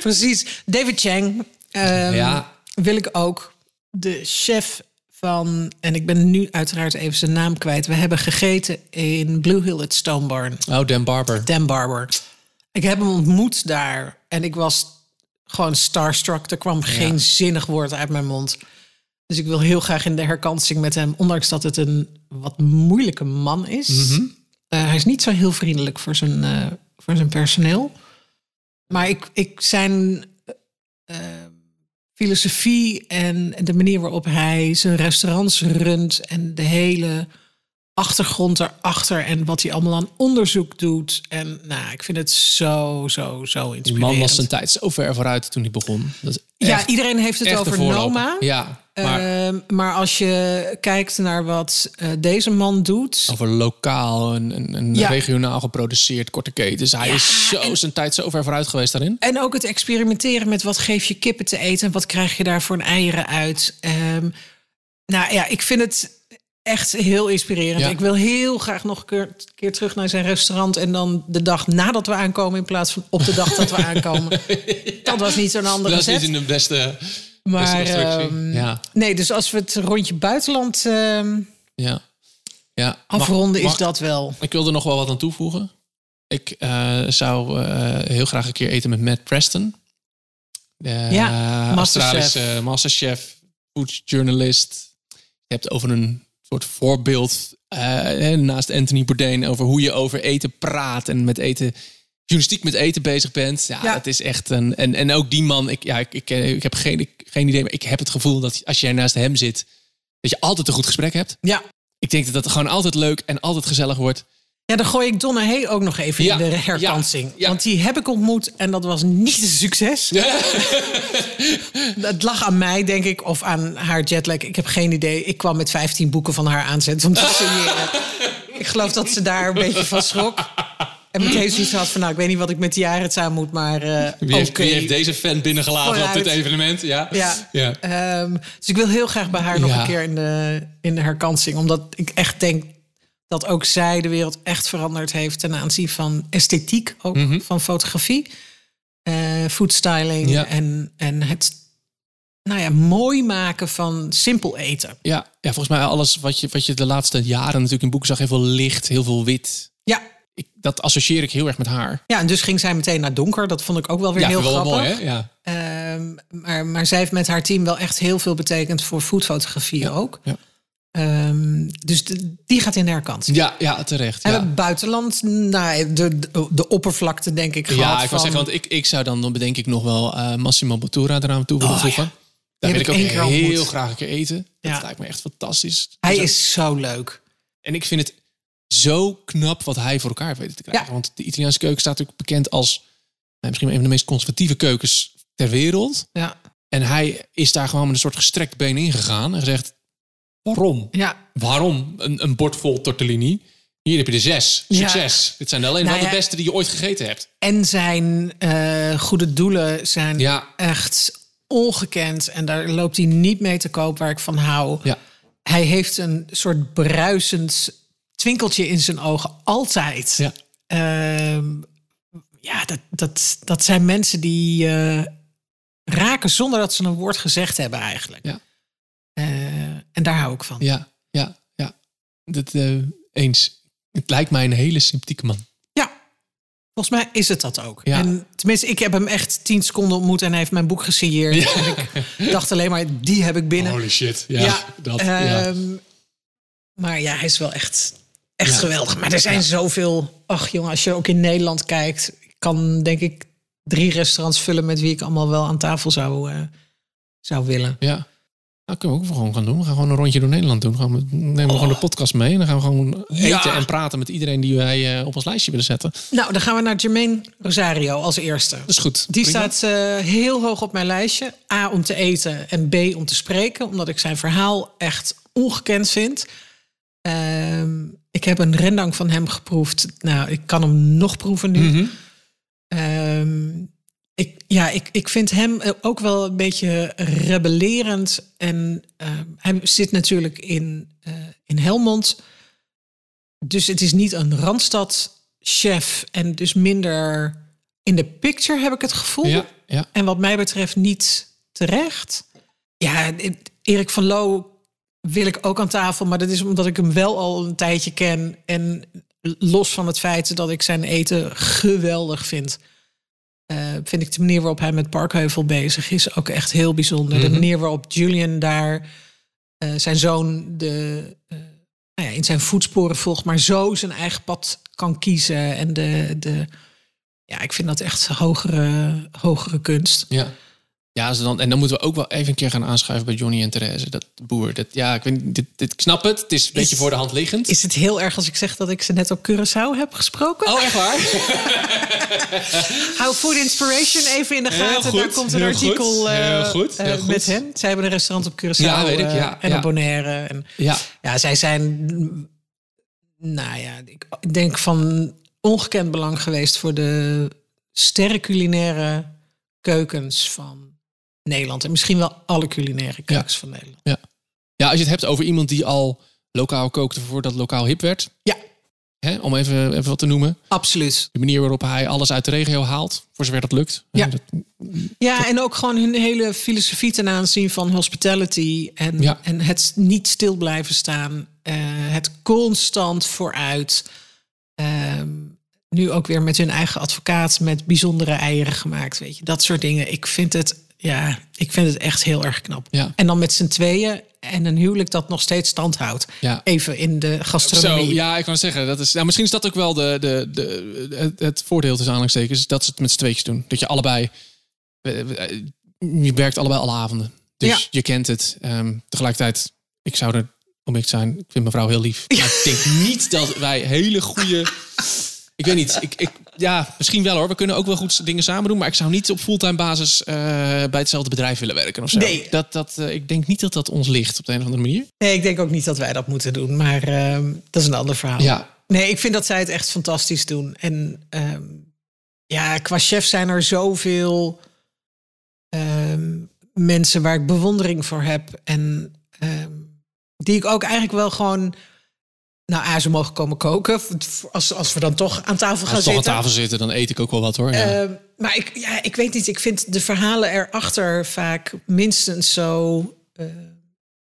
Speaker 2: Precies. David Chang ehm,
Speaker 1: Ja.
Speaker 2: wil ik ook. De chef van, en ik ben nu uiteraard even zijn naam kwijt. We hebben gegeten in Blue Hill at Stone Barn.
Speaker 1: Oh, Dan Barber.
Speaker 2: Dan Barber. Ik heb hem ontmoet daar en ik was gewoon starstruck. Er kwam geen zinnig woord uit mijn mond. Dus ik wil heel graag in de herkansing met hem, ondanks dat het een wat moeilijke man is.
Speaker 1: Mhm.
Speaker 2: Eh, hij is niet zo heel vriendelijk voor zijn, eh, voor zijn personeel. Maar ik, ik zijn eh, filosofie en de manier waarop hij zijn restaurants runt en de hele achtergrond erachter en wat hij allemaal aan onderzoek doet. En nou, ik vind het zo, zo, zo
Speaker 1: Die
Speaker 2: inspirerend.
Speaker 1: man was zijn tijd zo ver vooruit toen hij begon. Dat
Speaker 2: ja, iedereen heeft het over. Noma.
Speaker 1: Ja, maar
Speaker 2: Ehm, maar als je kijkt naar wat eh, deze man doet.
Speaker 1: over lokaal en, en, en
Speaker 2: Ja.
Speaker 1: regionaal geproduceerd, korte ketens. Hij
Speaker 2: Ja,
Speaker 1: is zo
Speaker 2: en-
Speaker 1: zijn tijd zo ver vooruit geweest daarin.
Speaker 2: En ook het experimenteren met wat geef je kippen te eten en wat krijg je daar voor een eieren uit. Ehm, nou ja, ik vind het echt heel inspirerend.
Speaker 1: Ja.
Speaker 2: Ik wil heel graag nog een keer, keer terug naar zijn restaurant en dan de dag nadat we aankomen in plaats van op de dag dat we aankomen. Dat was niet zo'n andere
Speaker 1: Dat is niet
Speaker 2: zet.
Speaker 1: in de beste,
Speaker 2: Maar ehm,
Speaker 1: ja,
Speaker 2: nee, dus als we het rondje buitenland ehm,
Speaker 1: ja, ja.
Speaker 2: Afronden,
Speaker 1: mag-
Speaker 2: is dat wel.
Speaker 1: Ik wil er nog wel wat aan toevoegen. Ik eh, zou eh, heel graag een keer eten met Matt Preston. De
Speaker 2: Ja,
Speaker 1: Australische masterchef, food journalist. Je hebt over een soort voorbeeld eh, naast Anthony Bourdain over hoe je over eten praat en met eten journalistiek met eten bezig bent. Ja,
Speaker 2: Ja.
Speaker 1: dat is echt een. En, en ook die man, ik, ja, ik, ik, eh, ik heb geen, ik, geen idee, maar ik heb het gevoel dat als jij naast hem zit, dat je altijd een goed gesprek hebt.
Speaker 2: Ja.
Speaker 1: Ik denk dat het gewoon altijd leuk en altijd gezellig wordt.
Speaker 2: Ja, dan gooi ik Donna Hey ook nog even
Speaker 1: Ja,
Speaker 2: in de herkansing.
Speaker 1: ja, ja.
Speaker 2: Want die heb ik ontmoet en dat was niet een succes. Het lag aan mij, denk ik, of aan haar jetlag. Ik heb geen idee. Ik kwam met 15 boeken van haar aanzetten om te signeren. ik geloof dat ze daar een beetje van schrok. En meteen zoiets had van, nou, ik weet niet wat ik met die jaren aan moet, maar eh
Speaker 1: Wie heeft,
Speaker 2: oké.
Speaker 1: wie heeft deze fan binnengelaten op dit evenement? Ja.
Speaker 2: Ja.
Speaker 1: ja.
Speaker 2: Ehm, dus ik wil heel graag bij haar nog een keer in de, in de herkansing. Omdat ik echt denk dat ook zij de wereld echt veranderd heeft ten aanzien van esthetiek, ook van fotografie, eh foodstyling
Speaker 1: Ja.
Speaker 2: en, en het nou ja, mooi maken van simpel eten.
Speaker 1: Ja, ja, volgens mij alles wat je, wat je de laatste jaren natuurlijk in boeken zag, heel veel licht, heel veel wit.
Speaker 2: Ja.
Speaker 1: Ik, dat associeer ik heel erg met haar.
Speaker 2: Ja, en dus ging zij meteen naar donker. Dat vond ik ook wel weer
Speaker 1: ja,
Speaker 2: heel
Speaker 1: wel
Speaker 2: grappig.
Speaker 1: mooi, hè? Ja.
Speaker 2: Ehm, maar, maar zij heeft met haar team wel echt heel veel betekend voor foodfotografie ook.
Speaker 1: ja.
Speaker 2: Ehm, dus de- die gaat in de herkansing.
Speaker 1: Ja, ja, terecht.
Speaker 2: En
Speaker 1: Ja.
Speaker 2: het buitenland, nou, de, de, de oppervlakte denk ik
Speaker 1: Ja, ik wil zeggen, want ik, ik zou dan, dan bedenk ik nog wel eh, Massimo Bottura eraan toe willen
Speaker 2: Oh,
Speaker 1: voegen. Daar
Speaker 2: Die
Speaker 1: wil ik
Speaker 2: heb
Speaker 1: ook
Speaker 2: ik keer
Speaker 1: heel
Speaker 2: ontmoet.
Speaker 1: graag een keer eten. Dat lijkt me echt fantastisch.
Speaker 2: Hij
Speaker 1: Zo-
Speaker 2: is zo leuk.
Speaker 1: En ik vind het zo knap wat hij voor elkaar weet te krijgen.
Speaker 2: Ja.
Speaker 1: Want de Italiaanse keuken staat natuurlijk bekend als nou, misschien een van de meest conservatieve keukens ter wereld.
Speaker 2: Ja,
Speaker 1: En hij is daar gewoon met een soort gestrekt been ingegaan en gezegd: waarom?
Speaker 2: ja.
Speaker 1: Waarom een, een bord vol tortellini? Hier heb je de zes.
Speaker 2: Ja.
Speaker 1: Succes. Dit zijn alleen
Speaker 2: Nou
Speaker 1: wel de beste die je ooit gegeten hebt.
Speaker 2: En zijn eh, goede doelen zijn
Speaker 1: Ja.
Speaker 2: echt ongekend. En daar loopt hij niet mee te koop waar ik van hou.
Speaker 1: Ja.
Speaker 2: Hij heeft een soort bruisend twinkeltje in zijn ogen. Altijd.
Speaker 1: Ja.
Speaker 2: Ehm, ja, dat, dat, dat zijn mensen die eh, raken zonder dat ze een woord gezegd hebben eigenlijk.
Speaker 1: Ja.
Speaker 2: Eh, en daar hou ik van.
Speaker 1: Ja, ja, ja. Dat, eh, eens. Het lijkt mij een hele sympathieke man.
Speaker 2: Ja, volgens mij is het dat ook.
Speaker 1: Ja.
Speaker 2: En tenminste, ik heb hem echt tien seconden ontmoet en hij heeft mijn boek gesigneerd.
Speaker 1: Ja.
Speaker 2: En ik dacht alleen maar, die heb ik binnen.
Speaker 1: Holy shit. Ja, dat.
Speaker 2: ehm,
Speaker 1: ja.
Speaker 2: Maar ja, hij is wel echt, echt
Speaker 1: Ja.
Speaker 2: geweldig. Maar er zijn zoveel... Ach jongen, als je ook in Nederland kijkt... kan denk ik drie restaurants vullen... met wie ik allemaal wel aan tafel zou, eh, zou willen.
Speaker 1: ja. Nou, kunnen we ook gewoon gaan doen. We gaan gewoon een rondje door Nederland doen. Gaan we, nemen we gewoon de podcast mee. En dan gaan we gewoon
Speaker 2: Oh. Ja.
Speaker 1: eten en praten met iedereen die wij eh, op ons lijstje willen zetten. Dat
Speaker 2: Nou, dan gaan we naar Jermaine Rosario als eerste.
Speaker 1: is goed.
Speaker 2: Die
Speaker 1: Prima.
Speaker 2: staat eh, heel hoog op mijn lijstje. A, om te eten en B, om te spreken. Omdat ik zijn verhaal echt ongekend vind. Ehm, ik heb een rendang van hem geproefd. Nou, ik kan hem nog proeven nu.
Speaker 1: Mhm.
Speaker 2: Ehm, ik, ja, ik, ik vind hem eh, ook wel een beetje rebellerend. En ehm, hij zit natuurlijk in, eh, in Helmond. Dus het is niet een Randstad-chef. En dus minder in de picture, heb ik het gevoel.
Speaker 1: Ja, ja.
Speaker 2: En wat mij betreft niet terecht. Ja, Erik van Loo wil ik ook aan tafel. Maar dat is omdat ik hem wel al een tijdje ken. En los van het feit dat ik zijn eten geweldig vind... eh, vind ik de manier waarop hij met Parkheuvel bezig is ook echt heel bijzonder. De manier waarop Julian daar eh, zijn zoon de, eh, nou ja, in zijn voetsporen volgt... maar zo zijn eigen pad kan kiezen. En de, de, ja, ik vind dat echt hogere, hogere kunst.
Speaker 1: Ja. Ja, ze dan, en dan moeten we ook wel even een keer gaan aanschuiven bij Johnny en Therese. Dat boer. Dat, ja, ik, weet, niet, dit, dit, ik snap het. Het is een beetje voor de hand liggend.
Speaker 2: Is het heel erg als ik zeg dat ik ze net op Curaçao heb gesproken?
Speaker 1: Oh, echt waar?
Speaker 2: Hou Food Inspiration even in de gaten.
Speaker 1: goed,
Speaker 2: Daar komt een artikel
Speaker 1: goed,
Speaker 2: eh,
Speaker 1: heel goed,
Speaker 2: eh,
Speaker 1: heel
Speaker 2: met hen. Zij hebben een restaurant op Curaçao
Speaker 1: Ja, weet ik,
Speaker 2: eh,
Speaker 1: ja,
Speaker 2: en
Speaker 1: ja.
Speaker 2: op Bonaire. En,
Speaker 1: ja.
Speaker 2: ja, zij zijn, nou ja, ik denk van ongekend belang geweest voor de sterrenculinaire keukens van Nederland. En misschien wel alle culinaire keukens van Nederland.
Speaker 1: Ja. ja, als je het hebt over iemand die al lokaal kookte voordat het lokaal hip werd.
Speaker 2: Ja,
Speaker 1: Hè, om even, even wat te noemen.
Speaker 2: absoluut.
Speaker 1: De manier waarop hij alles uit de regio haalt. Voor zover dat lukt.
Speaker 2: Ja.
Speaker 1: Dat-
Speaker 2: Ja, en ook gewoon hun hele filosofie ten aanzien van hospitality. En,
Speaker 1: Ja.
Speaker 2: en het niet stil blijven staan. eh, het constant vooruit. Ehm, nu ook weer met hun eigen advocaat met bijzondere eieren gemaakt. Weet je, dat soort dingen. Ik vind het, ja, ik vind het echt heel erg knap.
Speaker 1: Ja.
Speaker 2: En dan met z'n tweeën. en een huwelijk dat nog steeds stand houdt.
Speaker 1: Ja.
Speaker 2: Even in de
Speaker 1: Zo,
Speaker 2: gastronomie.
Speaker 1: ja, ik kan zeggen, dat is, nou, misschien is dat ook wel de, de, de, het, het voordeel tussen aanhalingstekens, dat ze het met z'n tweetjes doen. Dat je allebei, eh, eh, je werkt allebei alle avonden. Dus
Speaker 2: Ja.
Speaker 1: je kent het. Ehm, tegelijkertijd, ik zou er, om ik te zijn, ik vind mijn vrouw heel lief. Maar ik denk niet dat wij hele goede, ik weet niet, ik, ik, ja, misschien wel hoor. We kunnen ook wel goed dingen samen doen, maar ik zou niet op fulltime basis eh, bij hetzelfde bedrijf willen werken of zo.
Speaker 2: Nee.
Speaker 1: Dat, dat, eh, ik denk niet dat dat ons ligt op de een of andere manier.
Speaker 2: Nee, ik denk ook niet dat wij dat moeten doen. Maar ehm, dat is een ander verhaal.
Speaker 1: Ja,
Speaker 2: Nee, ik vind dat zij het echt fantastisch doen. En ehm, ja, qua chef zijn er zoveel ehm, mensen waar ik bewondering voor heb. En die ik ook eigenlijk wel gewoon... Nou, A, ze mogen komen koken. Als, als we dan toch aan tafel gaan
Speaker 1: als we toch aan
Speaker 2: zitten.
Speaker 1: tafel zitten, dan eet ik ook wel wat hoor. Ja.
Speaker 2: Ehm, maar ik, ja, ik weet niet. Ik vind de verhalen erachter vaak minstens zo eh,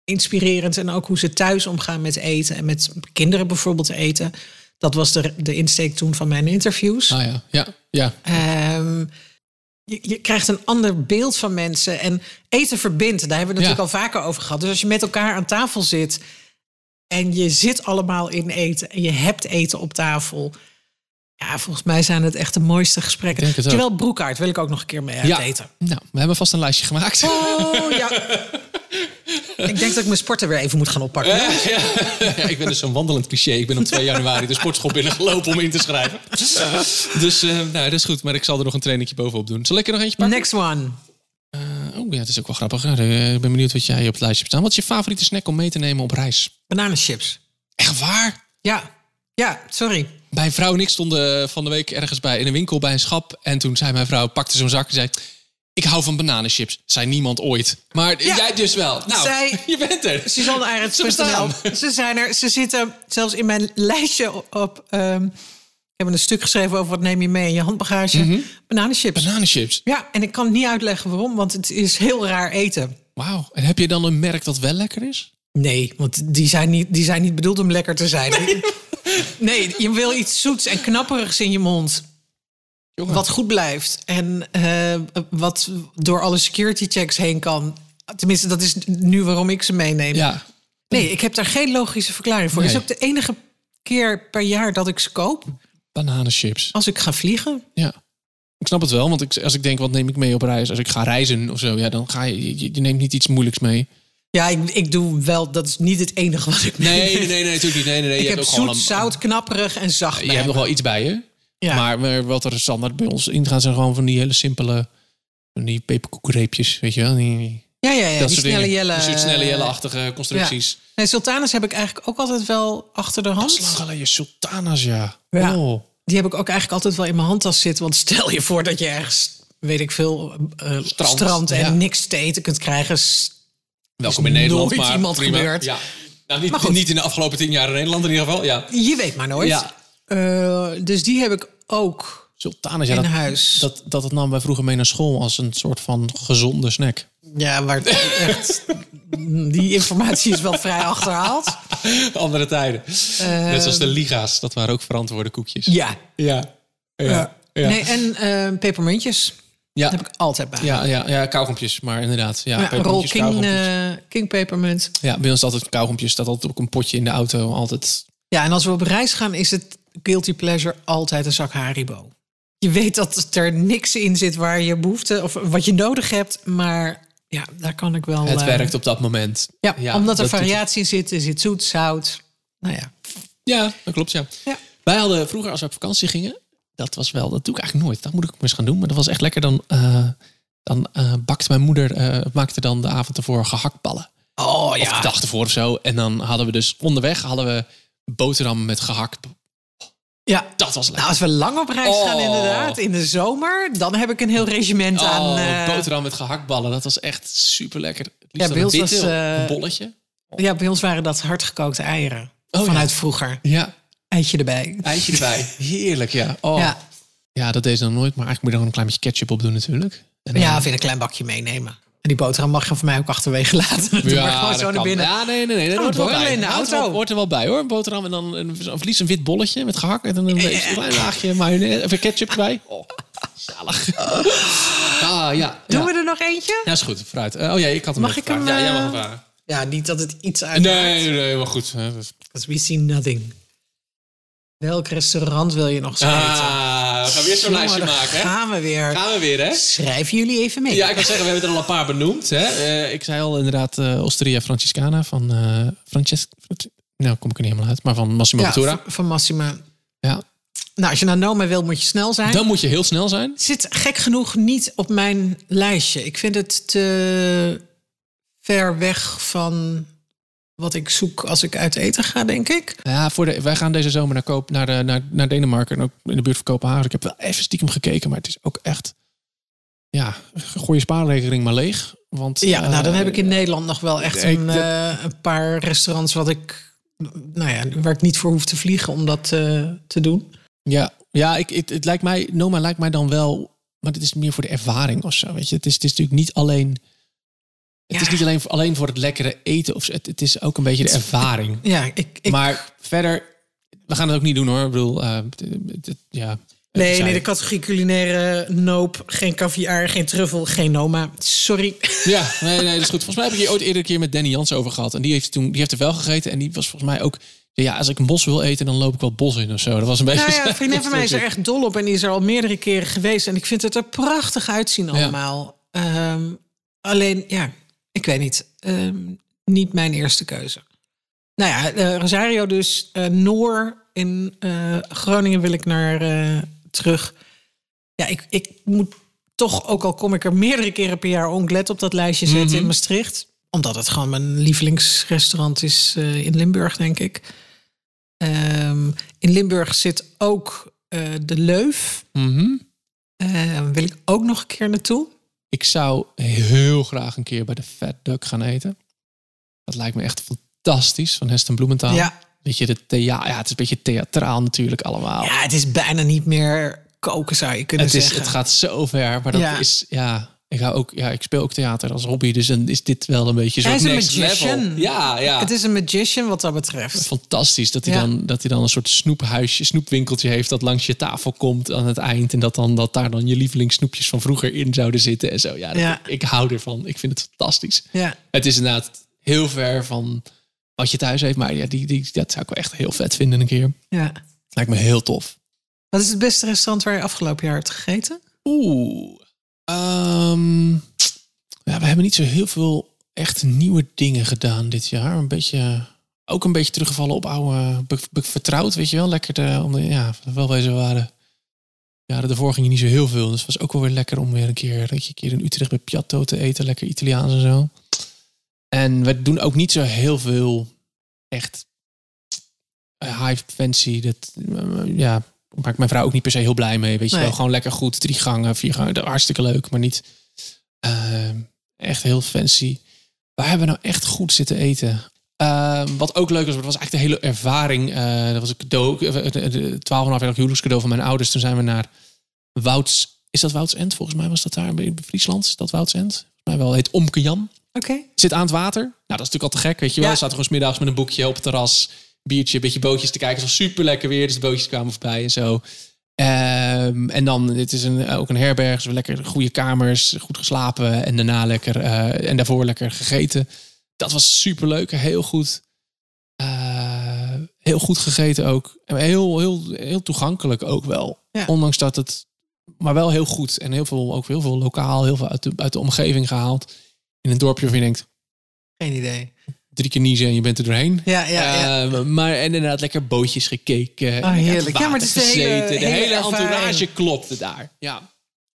Speaker 2: inspirerend. En ook hoe ze thuis omgaan met eten. En met kinderen bijvoorbeeld eten. Dat was de, de insteek toen van mijn interviews.
Speaker 1: Ah ja, ja, ja.
Speaker 2: Ehm, je, je krijgt een ander beeld van mensen. En eten verbindt. Daar hebben we het natuurlijk
Speaker 1: Ja.
Speaker 2: al vaker over gehad. Dus als je met elkaar aan tafel zit. En je zit allemaal in eten. En je hebt eten op tafel. Ja, volgens mij zijn het echt de mooiste gesprekken. Terwijl Broekaart wil ik ook nog een keer mee uit
Speaker 1: ja.
Speaker 2: eten.
Speaker 1: Nou, we hebben vast een lijstje gemaakt.
Speaker 2: Oh ja. ik denk dat ik mijn sporten weer even moet gaan oppakken.
Speaker 1: Ja, ja, ik ben dus zo'n wandelend cliché. Ik ben op 2 januari de sportschool binnengelopen om in te schrijven. Dus eh, nou, dat is goed. Maar ik zal er nog een trainingje bovenop doen. Zal ik er nog eentje pakken?
Speaker 2: Next one.
Speaker 1: Eh, oh ja, het is ook wel grappig. Eh, Ik ben benieuwd wat jij op het lijstje hebt staan. Wat is je favoriete snack om mee te nemen op reis?
Speaker 2: Bananenchips.
Speaker 1: Echt waar?
Speaker 2: Ja. Ja, sorry.
Speaker 1: Mijn vrouw en ik stonden van de week ergens bij in een winkel bij een schap. En toen zei mijn vrouw, pakte zo'n zak en zei... Ik hou van bananenchips. Zei niemand ooit. Maar
Speaker 2: Ja.
Speaker 1: jij dus wel. Nou,
Speaker 2: Zij-
Speaker 1: je bent er.
Speaker 2: Suzanne
Speaker 1: Ze.
Speaker 2: Ze zijn er. Ze zitten zelfs in mijn lijstje op. op ehm, ik heb een stuk geschreven over wat neem je mee in je handbagage. Bananenchips.
Speaker 1: Bananenchips.
Speaker 2: Ja, en ik kan niet uitleggen waarom, want het is heel raar eten.
Speaker 1: Wauw. En heb je dan een merk dat wel lekker is?
Speaker 2: Nee, want die zijn niet, die zijn niet bedoeld om lekker te zijn. Nee, je wil iets zoets en knapperigs in je mond.
Speaker 1: Jongen.
Speaker 2: Wat goed blijft. En eh, wat door alle security checks heen kan. Tenminste, dat is nu waarom ik ze meeneem.
Speaker 1: Ja.
Speaker 2: Nee, ik heb daar geen logische verklaring voor. Het
Speaker 1: Nee.
Speaker 2: is ook de enige keer per jaar dat ik ze koop.
Speaker 1: Bananenchips.
Speaker 2: Als ik ga vliegen.
Speaker 1: Ja. Ik snap het wel, want ik, als ik denk, wat neem ik mee op reis? Als ik ga reizen of zo, ja, dan ga je, je, je neemt niet iets moeilijks mee.
Speaker 2: Ja, ik, ik doe wel. Dat is niet het enige wat ik
Speaker 1: Nee, nee, nee, natuurlijk niet. Nee, nee, nee.
Speaker 2: Ik
Speaker 1: je
Speaker 2: heb
Speaker 1: hebt ook
Speaker 2: zoet,
Speaker 1: een,
Speaker 2: zout, knapperig en zacht.
Speaker 1: Je hebt nog wel iets bij je.
Speaker 2: Ja.
Speaker 1: Maar, maar wat er standaard bij ons ingaan zijn gewoon van die hele simpele, van die peperkoekreepjes, weet je wel? Die,
Speaker 2: ja, ja, ja.
Speaker 1: dat
Speaker 2: die
Speaker 1: soort
Speaker 2: snelle jelle.
Speaker 1: Die soort snelle jelle-achtige constructies.
Speaker 2: Nee, sultanas heb ik eigenlijk ook altijd wel achter de
Speaker 1: Dat
Speaker 2: hand.
Speaker 1: is lang geleden. Sultanas, ja.
Speaker 2: Ja.
Speaker 1: Oh.
Speaker 2: Die heb ik ook eigenlijk altijd wel in mijn handtas zitten. Want stel je voor dat je ergens, weet ik veel, eh, strand, en
Speaker 1: ja.
Speaker 2: niks te eten kunt krijgen.
Speaker 1: Welkom in Nederland,
Speaker 2: nooit
Speaker 1: maar
Speaker 2: iemand
Speaker 1: prima.
Speaker 2: gebeurd.
Speaker 1: Ja. Nou, niet,
Speaker 2: Maar goed.
Speaker 1: niet in de afgelopen tien jaar in Nederland in ieder geval. Ja.
Speaker 2: Je weet maar nooit.
Speaker 1: Ja.
Speaker 2: Eh, dus die heb ik ook
Speaker 1: Sultanas, ja.
Speaker 2: in
Speaker 1: Dat,
Speaker 2: huis.
Speaker 1: dat, dat het nam wij vroeger mee naar school als een soort van gezonde snack.
Speaker 2: Ja, maar echt, die informatie is wel vrij achterhaald.
Speaker 1: Andere tijden. Net zoals de liga's, dat waren ook verantwoorde koekjes.
Speaker 2: Ja.
Speaker 1: Ja. Ja. Ja.
Speaker 2: Nee, en eh, pepermuntjes.
Speaker 1: Ja.
Speaker 2: Dat heb ik altijd bij.
Speaker 1: Ja, ja, ja, kauwgompjes, maar inderdaad. Ja,
Speaker 2: Ja, een rol
Speaker 1: pepermuntjes,
Speaker 2: King, eh, King pepermunt.
Speaker 1: Ja, bij ons altijd kauwgompjes. Staat altijd ook een potje in de auto. Altijd.
Speaker 2: Ja, en als we op reis gaan, is het guilty pleasure altijd een zak Haribo. Je weet dat er niks in zit waar je behoefte of wat je nodig hebt, maar ja, daar kan ik wel.
Speaker 1: Het
Speaker 2: eh,
Speaker 1: werkt op dat moment.
Speaker 2: Ja, omdat er variatie zit. Er zit zoet, zout. Nou ja.
Speaker 1: Ja, dat klopt, ja.
Speaker 2: Ja.
Speaker 1: Wij hadden vroeger, als we op vakantie gingen... Dat was wel, dat doe ik eigenlijk nooit. Dat moet ik ook eens gaan doen. Maar dat was echt lekker. Dan, eh, dan eh, bakte mijn moeder, eh, maakte dan de avond ervoor gehaktballen.
Speaker 2: Oh
Speaker 1: Of de dag ervoor of zo. En dan hadden we dus onderweg hadden we boterham met gehakt.
Speaker 2: Ja.
Speaker 1: Dat was lekker.
Speaker 2: Nou, als we lang op reis gaan,
Speaker 1: Oh.
Speaker 2: inderdaad, in de zomer, dan heb ik een heel regiment aan.
Speaker 1: Oh,
Speaker 2: eh,
Speaker 1: boterham met gehaktballen. Dat was echt super lekker.
Speaker 2: Ja, bij ons was, eh,
Speaker 1: een bolletje.
Speaker 2: ja, bij ons waren dat hardgekookte eieren.
Speaker 1: Oh,
Speaker 2: vanuit
Speaker 1: ja.
Speaker 2: vroeger.
Speaker 1: Ja,
Speaker 2: Eitje erbij.
Speaker 1: eitje erbij. Heerlijk, ja. Oh. Ja.
Speaker 2: Ja.
Speaker 1: dat deed ze dan nooit. Maar eigenlijk moet je er gewoon een klein beetje ketchup op doen natuurlijk. En
Speaker 2: ja, of in een klein bakje meenemen. En die boterham mag je van mij ook achterwege laten. Doe maar gewoon zo naar binnen.
Speaker 1: Ja, nee, nee, nee. Dat
Speaker 2: Oh,
Speaker 1: hoort er wel bij.
Speaker 2: in de
Speaker 1: Ja,
Speaker 2: auto.
Speaker 1: hoort- hoort er wel bij hoor. Een boterham en dan een, of liefst een wit bolletje met gehakt. En dan een, klein laagje mayonaise. Of ketchup erbij. Oh, zalig. Ah, ja.
Speaker 2: Doen
Speaker 1: ja.
Speaker 2: we er nog eentje?
Speaker 1: Ja, is goed. Vooruit. Eh, oh ja, ik had hem
Speaker 2: Mag ik hem.
Speaker 1: Ja, jij mag
Speaker 2: eh,
Speaker 1: hem vragen.
Speaker 2: Ja, niet dat het iets uit.
Speaker 1: Nee, nee, maar goed.
Speaker 2: Because we see nothing. Welk restaurant wil je nog eens eten?
Speaker 1: Ah, we gaan weer zo'n lijstje maken, hè?
Speaker 2: gaan we weer.
Speaker 1: Gaan we weer, hè?
Speaker 2: Schrijven jullie even mee.
Speaker 1: Ja, ik kan zeggen, we hebben er al een paar benoemd. Hè? Eh, ik zei al inderdaad eh, Osteria Franciscana van eh Francesco... Nou, kom ik er niet helemaal uit. Maar van Massimo
Speaker 2: Ja, van- Massima.
Speaker 1: Ja.
Speaker 2: Nou, als je naar Noma wil, moet je snel zijn.
Speaker 1: Dan moet je heel snel zijn.
Speaker 2: zit gek genoeg niet op mijn lijstje. Ik vind het te ver weg van wat ik zoek als ik uit eten ga, denk ik.
Speaker 1: Ja, voor de, wij gaan deze zomer naar, Koop, naar, de, naar, naar Denemarken. En ook in de buurt van Kopenhagen. Ik heb wel even stiekem gekeken. Maar het is ook echt... Ja, gooi je spaarrekening maar leeg. Want,
Speaker 2: Ja, nou dan
Speaker 1: eh,
Speaker 2: heb ik in Nederland nog wel echt
Speaker 1: ik-
Speaker 2: een,
Speaker 1: dat-
Speaker 2: eh, een paar restaurants wat ik, nou ja, waar ik niet voor hoef te vliegen om dat eh, te doen.
Speaker 1: Ja, ja ik, het, het lijkt mij, Noma lijkt mij dan wel, maar dit is meer voor de ervaring of zo. Weet je, het is, het is natuurlijk niet alleen. Het
Speaker 2: Ja.
Speaker 1: is niet alleen, alleen voor het lekkere eten of. Het, het is ook een beetje de ervaring.
Speaker 2: Ja, ik, ik
Speaker 1: Maar verder, we gaan het ook niet doen hoor. Ik bedoel, het- ja.
Speaker 2: nee, nee, de categorie culinaire noop, geen caviar, geen truffel, geen Noma. Sorry.
Speaker 1: Ja, nee, nee, dat is goed. Volgens mij heb ik hier ooit eerder een keer met Danny Jans over gehad. En die heeft toen, die heeft er wel gegeten. En die was volgens mij ook. Ja, als ik een bos wil eten, dan loop ik wel bos in of zo. Dat was een beetje.
Speaker 2: Nou ja, een vriendin van mij is er echt dol op en die is er al meerdere keren geweest. En ik vind het er prachtig uitzien allemaal. Ehm, alleen, ja, ik weet niet. Ehm, niet mijn eerste keuze. Nou ja, eh, Rosario dus. eh, Noor in eh, Groningen wil ik naar terug. Ja, ik, ik moet toch, ook al kom ik er meerdere keren per jaar onglet op dat lijstje zetten in Maastricht. Omdat het gewoon mijn lievelingsrestaurant is in Limburg, denk ik. Ehm, in Limburg zit ook de Leuf.
Speaker 1: Mhm.
Speaker 2: Eh, wil ik ook nog een keer naartoe.
Speaker 1: Ik zou heel graag een keer bij de Fat Duck gaan eten. Dat lijkt me echt fantastisch van Heston Bloementaal.
Speaker 2: Ja.
Speaker 1: Weet je, de thea ja, het is een beetje theatraal natuurlijk allemaal.
Speaker 2: ja, het is bijna niet meer koken, zou je kunnen
Speaker 1: het, is,
Speaker 2: zeggen.
Speaker 1: het gaat zo ver, maar dat
Speaker 2: Ja.
Speaker 1: is ja. Ik, ga ook, ja, ik speel ook theater als hobby, dus dan is dit wel een beetje zo'n next
Speaker 2: magician.
Speaker 1: level. Ja, ja.
Speaker 2: Het is een magician wat dat betreft.
Speaker 1: fantastisch dat hij,
Speaker 2: Ja.
Speaker 1: dan, dat hij dan een soort snoephuisje, snoepwinkeltje heeft dat langs je tafel komt aan het eind. En dat, dan, dat daar dan je lievelingssnoepjes van vroeger in zouden zitten en zo. Ja, dat-
Speaker 2: Ja.
Speaker 1: ik hou ervan. Ik vind het fantastisch.
Speaker 2: Ja.
Speaker 1: Het is inderdaad heel ver van wat je thuis heeft. Maar ja, die, die, dat zou ik wel echt heel vet vinden een keer.
Speaker 2: ja.
Speaker 1: Lijkt me heel tof.
Speaker 2: Wat is het beste restaurant waar je afgelopen jaar hebt gegeten?
Speaker 1: Oeh. Ehm, ja, we hebben niet zo heel veel echt nieuwe dingen gedaan dit jaar. Een beetje, ook een beetje teruggevallen op oude, vertrouwd, weet je wel. Lekker, de, om ja, wel waren. Ja, daarvoor ging je niet zo heel veel. Dus het was ook wel weer lekker om weer een keer, een keer in Utrecht bij Piatto te eten. Lekker Italiaans en zo. En we doen ook niet zo heel veel echt eh, high fancy. Dat, eh, ja, maakt mijn vrouw ook niet per se heel blij mee. Weet je
Speaker 2: Nee.
Speaker 1: wel, gewoon lekker goed. Drie gangen, vier gangen. Hartstikke leuk, maar niet eh, echt heel fancy. Waar hebben we nou echt goed zitten eten? Eh, wat ook leuk was, dat was eigenlijk de hele ervaring. eh, dat was een cadeau, eh, de- de 12,5 jaar huwelijkscadeau van mijn ouders. Toen zijn we naar Wouds. Is dat Wouds End? Volgens mij was dat daar in Friesland. Is dat Wouds End? Volgens mij wel. Heet Omke Jan.
Speaker 2: Oké.
Speaker 1: Zit aan het water. Nou, dat is natuurlijk al te gek, weet je wel.
Speaker 2: Ja.
Speaker 1: Zaten gewoon 's middags met een boekje op het terras. Biertje, een beetje bootjes te kijken. Het was super lekker weer. Dus de bootjes kwamen voorbij en zo. Ehm, en dan, het is een, ook een herberg. Dus we lekker goede kamers, goed geslapen. En daarna lekker, eh, en daarvoor lekker gegeten. Dat was super leuk. Heel goed. Eh, heel goed gegeten ook. En heel, heel, heel toegankelijk ook wel.
Speaker 2: Ja.
Speaker 1: Ondanks dat het, maar wel heel goed. En heel veel, ook heel veel lokaal, heel veel uit de, uit de omgeving gehaald. In een dorpje waarvan je denkt,
Speaker 2: Geen idee.
Speaker 1: Drie keer niezen en je bent er doorheen.
Speaker 2: Ja, ja, ja.
Speaker 1: Eh, maar en inderdaad lekker bootjes gekeken.
Speaker 2: Oh, heerlijk.
Speaker 1: Ja,
Speaker 2: maar het is de hele-
Speaker 1: de
Speaker 2: hele
Speaker 1: entourage klopte daar. Ja.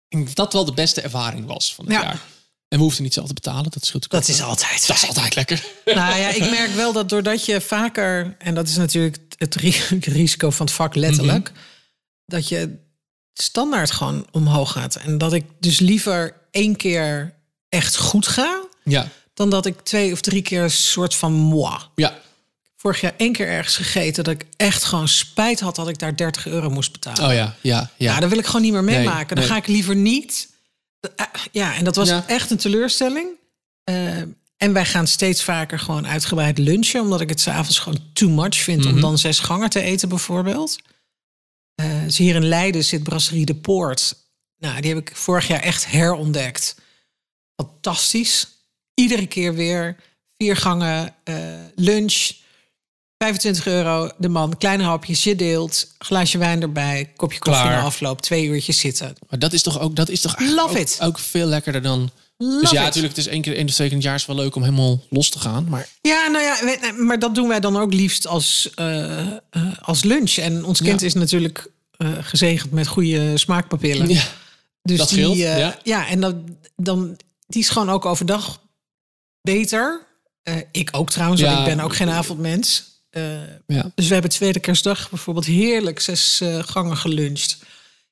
Speaker 1: Dat dat wel de beste ervaring was van het
Speaker 2: Ja.
Speaker 1: jaar. En we hoefden niet zelf te betalen. Dat scheelt
Speaker 2: Dat
Speaker 1: natuurlijk
Speaker 2: is altijd.
Speaker 1: Dat is altijd lekker.
Speaker 2: Nou ja, ik merk wel dat doordat je vaker, en dat is natuurlijk het ri- risico van het vak letterlijk,
Speaker 1: Mhm.
Speaker 2: dat je standaard gewoon omhoog gaat. En dat ik dus liever één keer echt goed ga,
Speaker 1: Ja,
Speaker 2: dan dat ik twee of drie keer een soort van moi.
Speaker 1: ja.
Speaker 2: Vorig jaar één keer ergens gegeten dat ik echt gewoon spijt had dat ik daar 30 euro moest betalen.
Speaker 1: Oh ja, ja, ja.
Speaker 2: Ja, dat wil ik gewoon niet meer
Speaker 1: Nee,
Speaker 2: meemaken. Dan
Speaker 1: nee.
Speaker 2: ga ik liever niet. Eh, Ja, en dat was
Speaker 1: Ja.
Speaker 2: echt een teleurstelling. Eh, en wij gaan steeds vaker gewoon uitgebreid lunchen, omdat ik het s'avonds gewoon too much vind om
Speaker 1: Mhm.
Speaker 2: dan zes gangen te eten, bijvoorbeeld. Dus hier in Leiden zit Brasserie de Poort. Nou, die heb ik vorig jaar echt herontdekt. Fantastisch. Iedere keer weer vier gangen eh, lunch. 25 euro de man, kleine hapjes, je deelt, glaasje wijn erbij, kopje koffie
Speaker 1: Klaar.
Speaker 2: na afloop, twee uurtjes zitten.
Speaker 1: Maar dat is toch ook, dat is toch
Speaker 2: Love
Speaker 1: ook,
Speaker 2: it.
Speaker 1: ook veel lekkerder dan...
Speaker 2: Love
Speaker 1: dus ja,
Speaker 2: it.
Speaker 1: natuurlijk, het is één keer, één of twee keer in het jaar is wel leuk om helemaal los te gaan. Maar
Speaker 2: Ja, nou ja, maar dat doen wij dan ook liefst als, eh, eh, als lunch. En ons kind
Speaker 1: Ja.
Speaker 2: is natuurlijk eh, gezegend met goede smaakpapillen.
Speaker 1: ja,
Speaker 2: Dus
Speaker 1: Dat
Speaker 2: die,
Speaker 1: scheelt, ja.
Speaker 2: ja. en dat, dan, die is gewoon ook overdag beter. Eh, ik ook trouwens, want ik ben ook geen avondmens. Eh,
Speaker 1: ja.
Speaker 2: dus we hebben tweede kerstdag bijvoorbeeld heerlijk zes eh, gangen geluncht.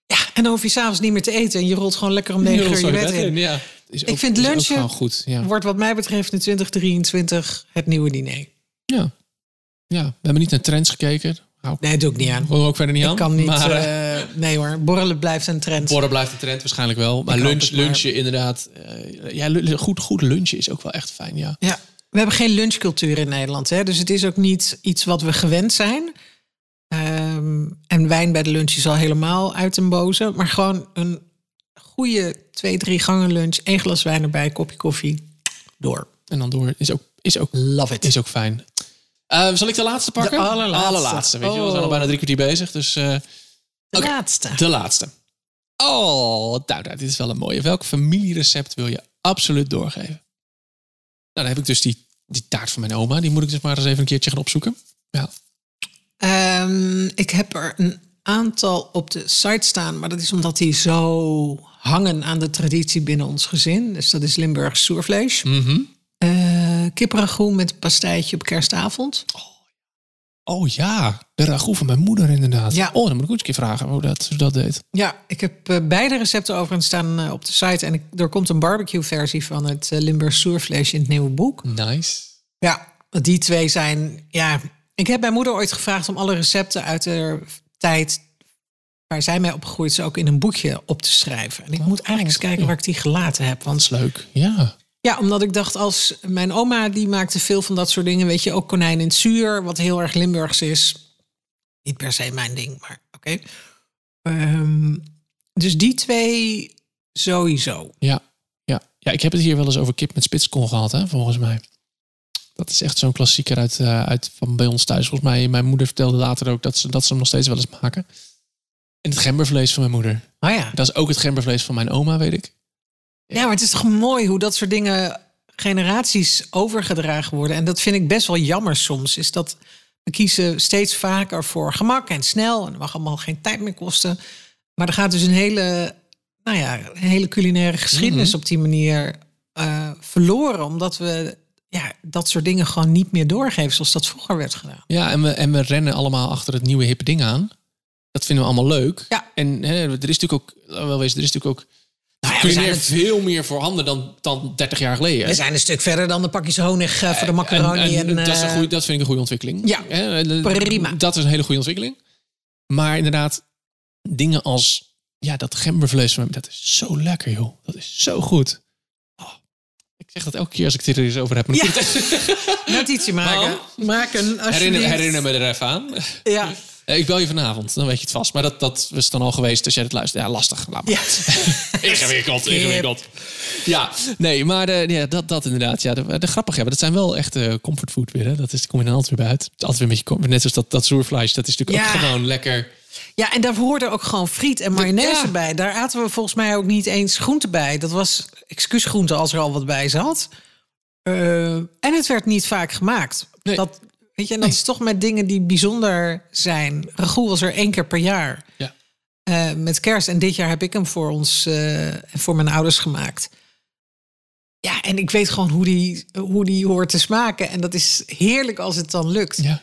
Speaker 2: Ja, en dan hoef je s'avonds niet meer te eten. En je rolt gewoon lekker om negen uur je bed in.
Speaker 1: Ja. Is
Speaker 2: Ik vind
Speaker 1: ook
Speaker 2: lunchen-
Speaker 1: goed. Ja.
Speaker 2: Wordt wat mij betreft in 2023 het nieuwe diner.
Speaker 1: Ja. ja, we hebben niet naar trends gekeken. Hou
Speaker 2: Nee, doe ik niet aan.
Speaker 1: ook verder niet aan.
Speaker 2: Ik kan niet.
Speaker 1: Maar, eh,
Speaker 2: eh, nee hoor, borrelen blijft een trend.
Speaker 1: Borrel blijft een trend waarschijnlijk wel. Maar
Speaker 2: Ik
Speaker 1: lunch,
Speaker 2: maar.
Speaker 1: lunchen inderdaad. eh, ja, goed, goed lunchen is ook wel echt fijn, ja.
Speaker 2: Ja, we hebben geen lunchcultuur in Nederland. Hè? Dus het is ook niet iets wat we gewend zijn. Ehm, en wijn bij de lunch is al helemaal uit den boze. Maar gewoon een goede twee, drie gangen lunch. één glas wijn erbij, kopje koffie. Door.
Speaker 1: En dan door is ook, is ook,
Speaker 2: Love it.
Speaker 1: is ook fijn. Eh, zal ik de laatste pakken?
Speaker 2: De allerlaatste.
Speaker 1: weet je. We zijn al
Speaker 2: Oh.
Speaker 1: bijna drie kwartier bezig, dus... eh,
Speaker 2: De laatste.
Speaker 1: De laatste. Oh, nou, dit is wel een mooie. Welk familierecept wil je absoluut doorgeven? Nou, dan heb ik dus die, die taart van mijn oma. Die moet ik dus maar eens even een keertje gaan opzoeken. Ja.
Speaker 2: Ehm, ik heb er een aantal op de site staan. Maar dat is omdat die zo hangen aan de traditie binnen ons gezin. Dus dat is Limburgs soervlees.
Speaker 1: Mhm.
Speaker 2: Eh kipragoe met een pastijtje op kerstavond.
Speaker 1: Oh ja, de ragout van mijn moeder inderdaad.
Speaker 2: Ja.
Speaker 1: Oh, dan moet ik ook eens een keer vragen hoe dat, hoe dat deed.
Speaker 2: Ja, ik heb eh, beide recepten overigens staan eh, op de site. En ik, er komt een barbecue versie van het Limburgs soervlees in het nieuwe boek.
Speaker 1: Nice.
Speaker 2: Ja, die twee zijn... Ja, ik heb mijn moeder ooit gevraagd om alle recepten uit de tijd... waar zij mee opgegroeid is, ook in een boekje op te schrijven. En ik moet eigenlijk eens kijken waar ik die gelaten heb.
Speaker 1: Dat
Speaker 2: Want
Speaker 1: is leuk. Ja.
Speaker 2: Ja, omdat ik dacht, als mijn oma die maakte veel van dat soort dingen, weet je, ook konijn in het zuur, wat heel erg Limburgs is. Niet per se mijn ding, maar oké. Ehm, dus die twee sowieso.
Speaker 1: Ja. ja. Ja, ik heb het hier wel eens over kip met spitskool gehad, hè, volgens mij. Dat is echt zo'n klassieker uit, eh, uit van bij ons thuis. Volgens mij, mijn moeder vertelde later ook dat ze, dat ze hem nog steeds wel eens maken. En het gembervlees van mijn moeder.
Speaker 2: Oh ja.
Speaker 1: Dat is ook het gembervlees van mijn oma, weet ik.
Speaker 2: Ja, maar het is toch mooi hoe dat soort dingen generaties overgedragen worden. En dat vind ik best wel jammer soms. Is dat we kiezen steeds vaker voor gemak en snel. En het mag allemaal geen tijd meer kosten. Maar er gaat dus een hele, nou ja, een hele culinaire geschiedenis
Speaker 1: Mhm.
Speaker 2: op die manier eh, verloren. Omdat we ja, dat soort dingen gewoon niet meer doorgeven zoals dat vroeger werd gedaan.
Speaker 1: Ja, en we, en we rennen allemaal achter het nieuwe hippe ding aan. Dat vinden we allemaal leuk.
Speaker 2: Ja.
Speaker 1: En hè, er is natuurlijk ook, wel wezen, er is natuurlijk ook
Speaker 2: ja, we,
Speaker 1: culinair
Speaker 2: zijn het-
Speaker 1: veel meer voorhanden dan, dan 30 jaar geleden.
Speaker 2: we zijn een stuk verder dan de pakjes honig eh, voor de macaroni.
Speaker 1: En,
Speaker 2: En,
Speaker 1: en dat, is een
Speaker 2: eh,
Speaker 1: goeie, dat vind ik een goede ontwikkeling.
Speaker 2: Ja,
Speaker 1: Hè, eh,
Speaker 2: prima.
Speaker 1: Dat is een hele goede ontwikkeling. Maar inderdaad, dingen als ja, dat gembervlees, van- dat is zo lekker, joh. Dat is zo goed. Oh, ik zeg dat elke keer als ik het er eens over heb. maar
Speaker 2: Ja. notitie maken. Maken,
Speaker 1: herinner, herinner me er even aan.
Speaker 2: Ja.
Speaker 1: Eh, Ik bel je vanavond, dan weet je het vast. Maar dat, dat is dan al geweest als jij het luistert. Ja, lastig. Laat maar.
Speaker 2: Ja.
Speaker 1: ingewikkeld, ingewikkeld. Ja, nee, maar eh, ja, dat, dat inderdaad. Ja, de, de grappig hebben, dat zijn wel echt eh comfortfood weer. Hè? Dat is, kom je dan altijd weer bij uit. Het is altijd weer een beetje, net zoals dat, dat zoervlees. Dat is natuurlijk
Speaker 2: Ja.
Speaker 1: ook gewoon lekker.
Speaker 2: Ja, en daar hoorde ook gewoon friet en mayonaise
Speaker 1: Ja.
Speaker 2: bij. Daar aten we volgens mij ook niet eens groente bij. Dat was excuusgroente als er al wat bij zat. Eh, en het werd niet vaak gemaakt.
Speaker 1: Nee.
Speaker 2: Dat, weet je, en dat
Speaker 1: Nee.
Speaker 2: is toch met dingen die bijzonder zijn. Ragout was er één keer per jaar.
Speaker 1: Ja.
Speaker 2: Eh, met kerst. En dit jaar heb ik hem voor ons eh, voor mijn ouders gemaakt. Ja, en ik weet gewoon hoe die, hoe die hoort te smaken. En dat is heerlijk als het dan lukt.
Speaker 1: Ja.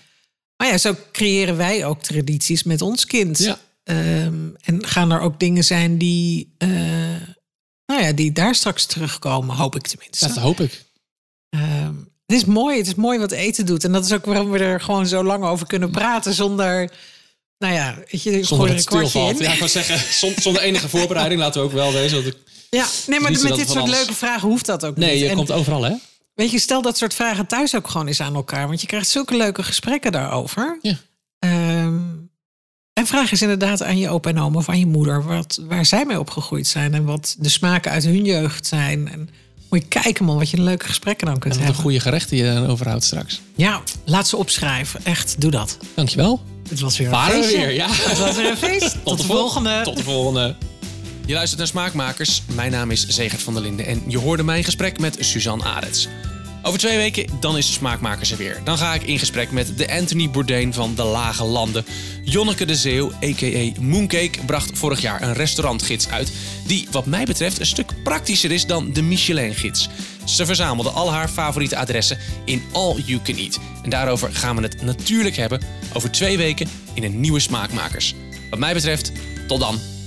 Speaker 2: Maar ja, zo creëren wij ook tradities met ons kind.
Speaker 1: Ja.
Speaker 2: Ehm, en gaan er ook dingen zijn die, eh, nou ja, die daar straks terugkomen, hoop ik tenminste.
Speaker 1: Dat hoop ik.
Speaker 2: Het is mooi, het is mooi wat eten doet. En dat is ook waarom we er gewoon zo lang over kunnen praten zonder, nou ja, weet je,
Speaker 1: Zonder
Speaker 2: er een kwartje in.
Speaker 1: Ja, ik zeggen, zonder, zonder enige voorbereiding laten we ook wel wezen. Ik,
Speaker 2: Ja, nee, maar met dit soort
Speaker 1: alles-
Speaker 2: leuke vragen hoeft dat ook
Speaker 1: nee,
Speaker 2: niet.
Speaker 1: je
Speaker 2: En
Speaker 1: komt overal, hè?
Speaker 2: weet je, stel dat soort vragen thuis ook gewoon eens aan elkaar. Want je krijgt zulke leuke gesprekken daarover.
Speaker 1: Ja.
Speaker 2: Ehm, en vraag eens inderdaad aan je opa en oma of aan je moeder... Wat, waar zij mee opgegroeid zijn... en wat de smaken uit hun jeugd zijn. En Moet je kijken man, wat je een leuke gesprekken dan kunt
Speaker 1: Wat een
Speaker 2: hebben.
Speaker 1: goede gerechten je dan overhoudt straks.
Speaker 2: Ja, laat ze opschrijven. Echt, doe dat.
Speaker 1: Dankjewel.
Speaker 2: Het was weer een
Speaker 1: Waren
Speaker 2: feestje.
Speaker 1: weer, ja.
Speaker 2: Het was weer een feest. Tot, de
Speaker 1: vol-
Speaker 2: volgende.
Speaker 1: Tot de volgende. Je luistert naar Smaakmakers. Mijn naam is Zegert van der Linden en je hoorde mijn gesprek met Suzanne Arets. Over twee weken dan is de Smaakmakers er weer. Dan ga ik in gesprek met de Anthony Bourdain van de Lage Landen. Jonneke de Zeeuw, a.k.a. Mooncake, bracht vorig jaar een restaurantgids uit... die wat mij betreft een stuk praktischer is dan de Michelin-gids. Ze verzamelde al haar favoriete adressen in All You Can Eat. En daarover gaan we het natuurlijk hebben over twee weken in een nieuwe Smaakmakers. Wat mij betreft, tot dan.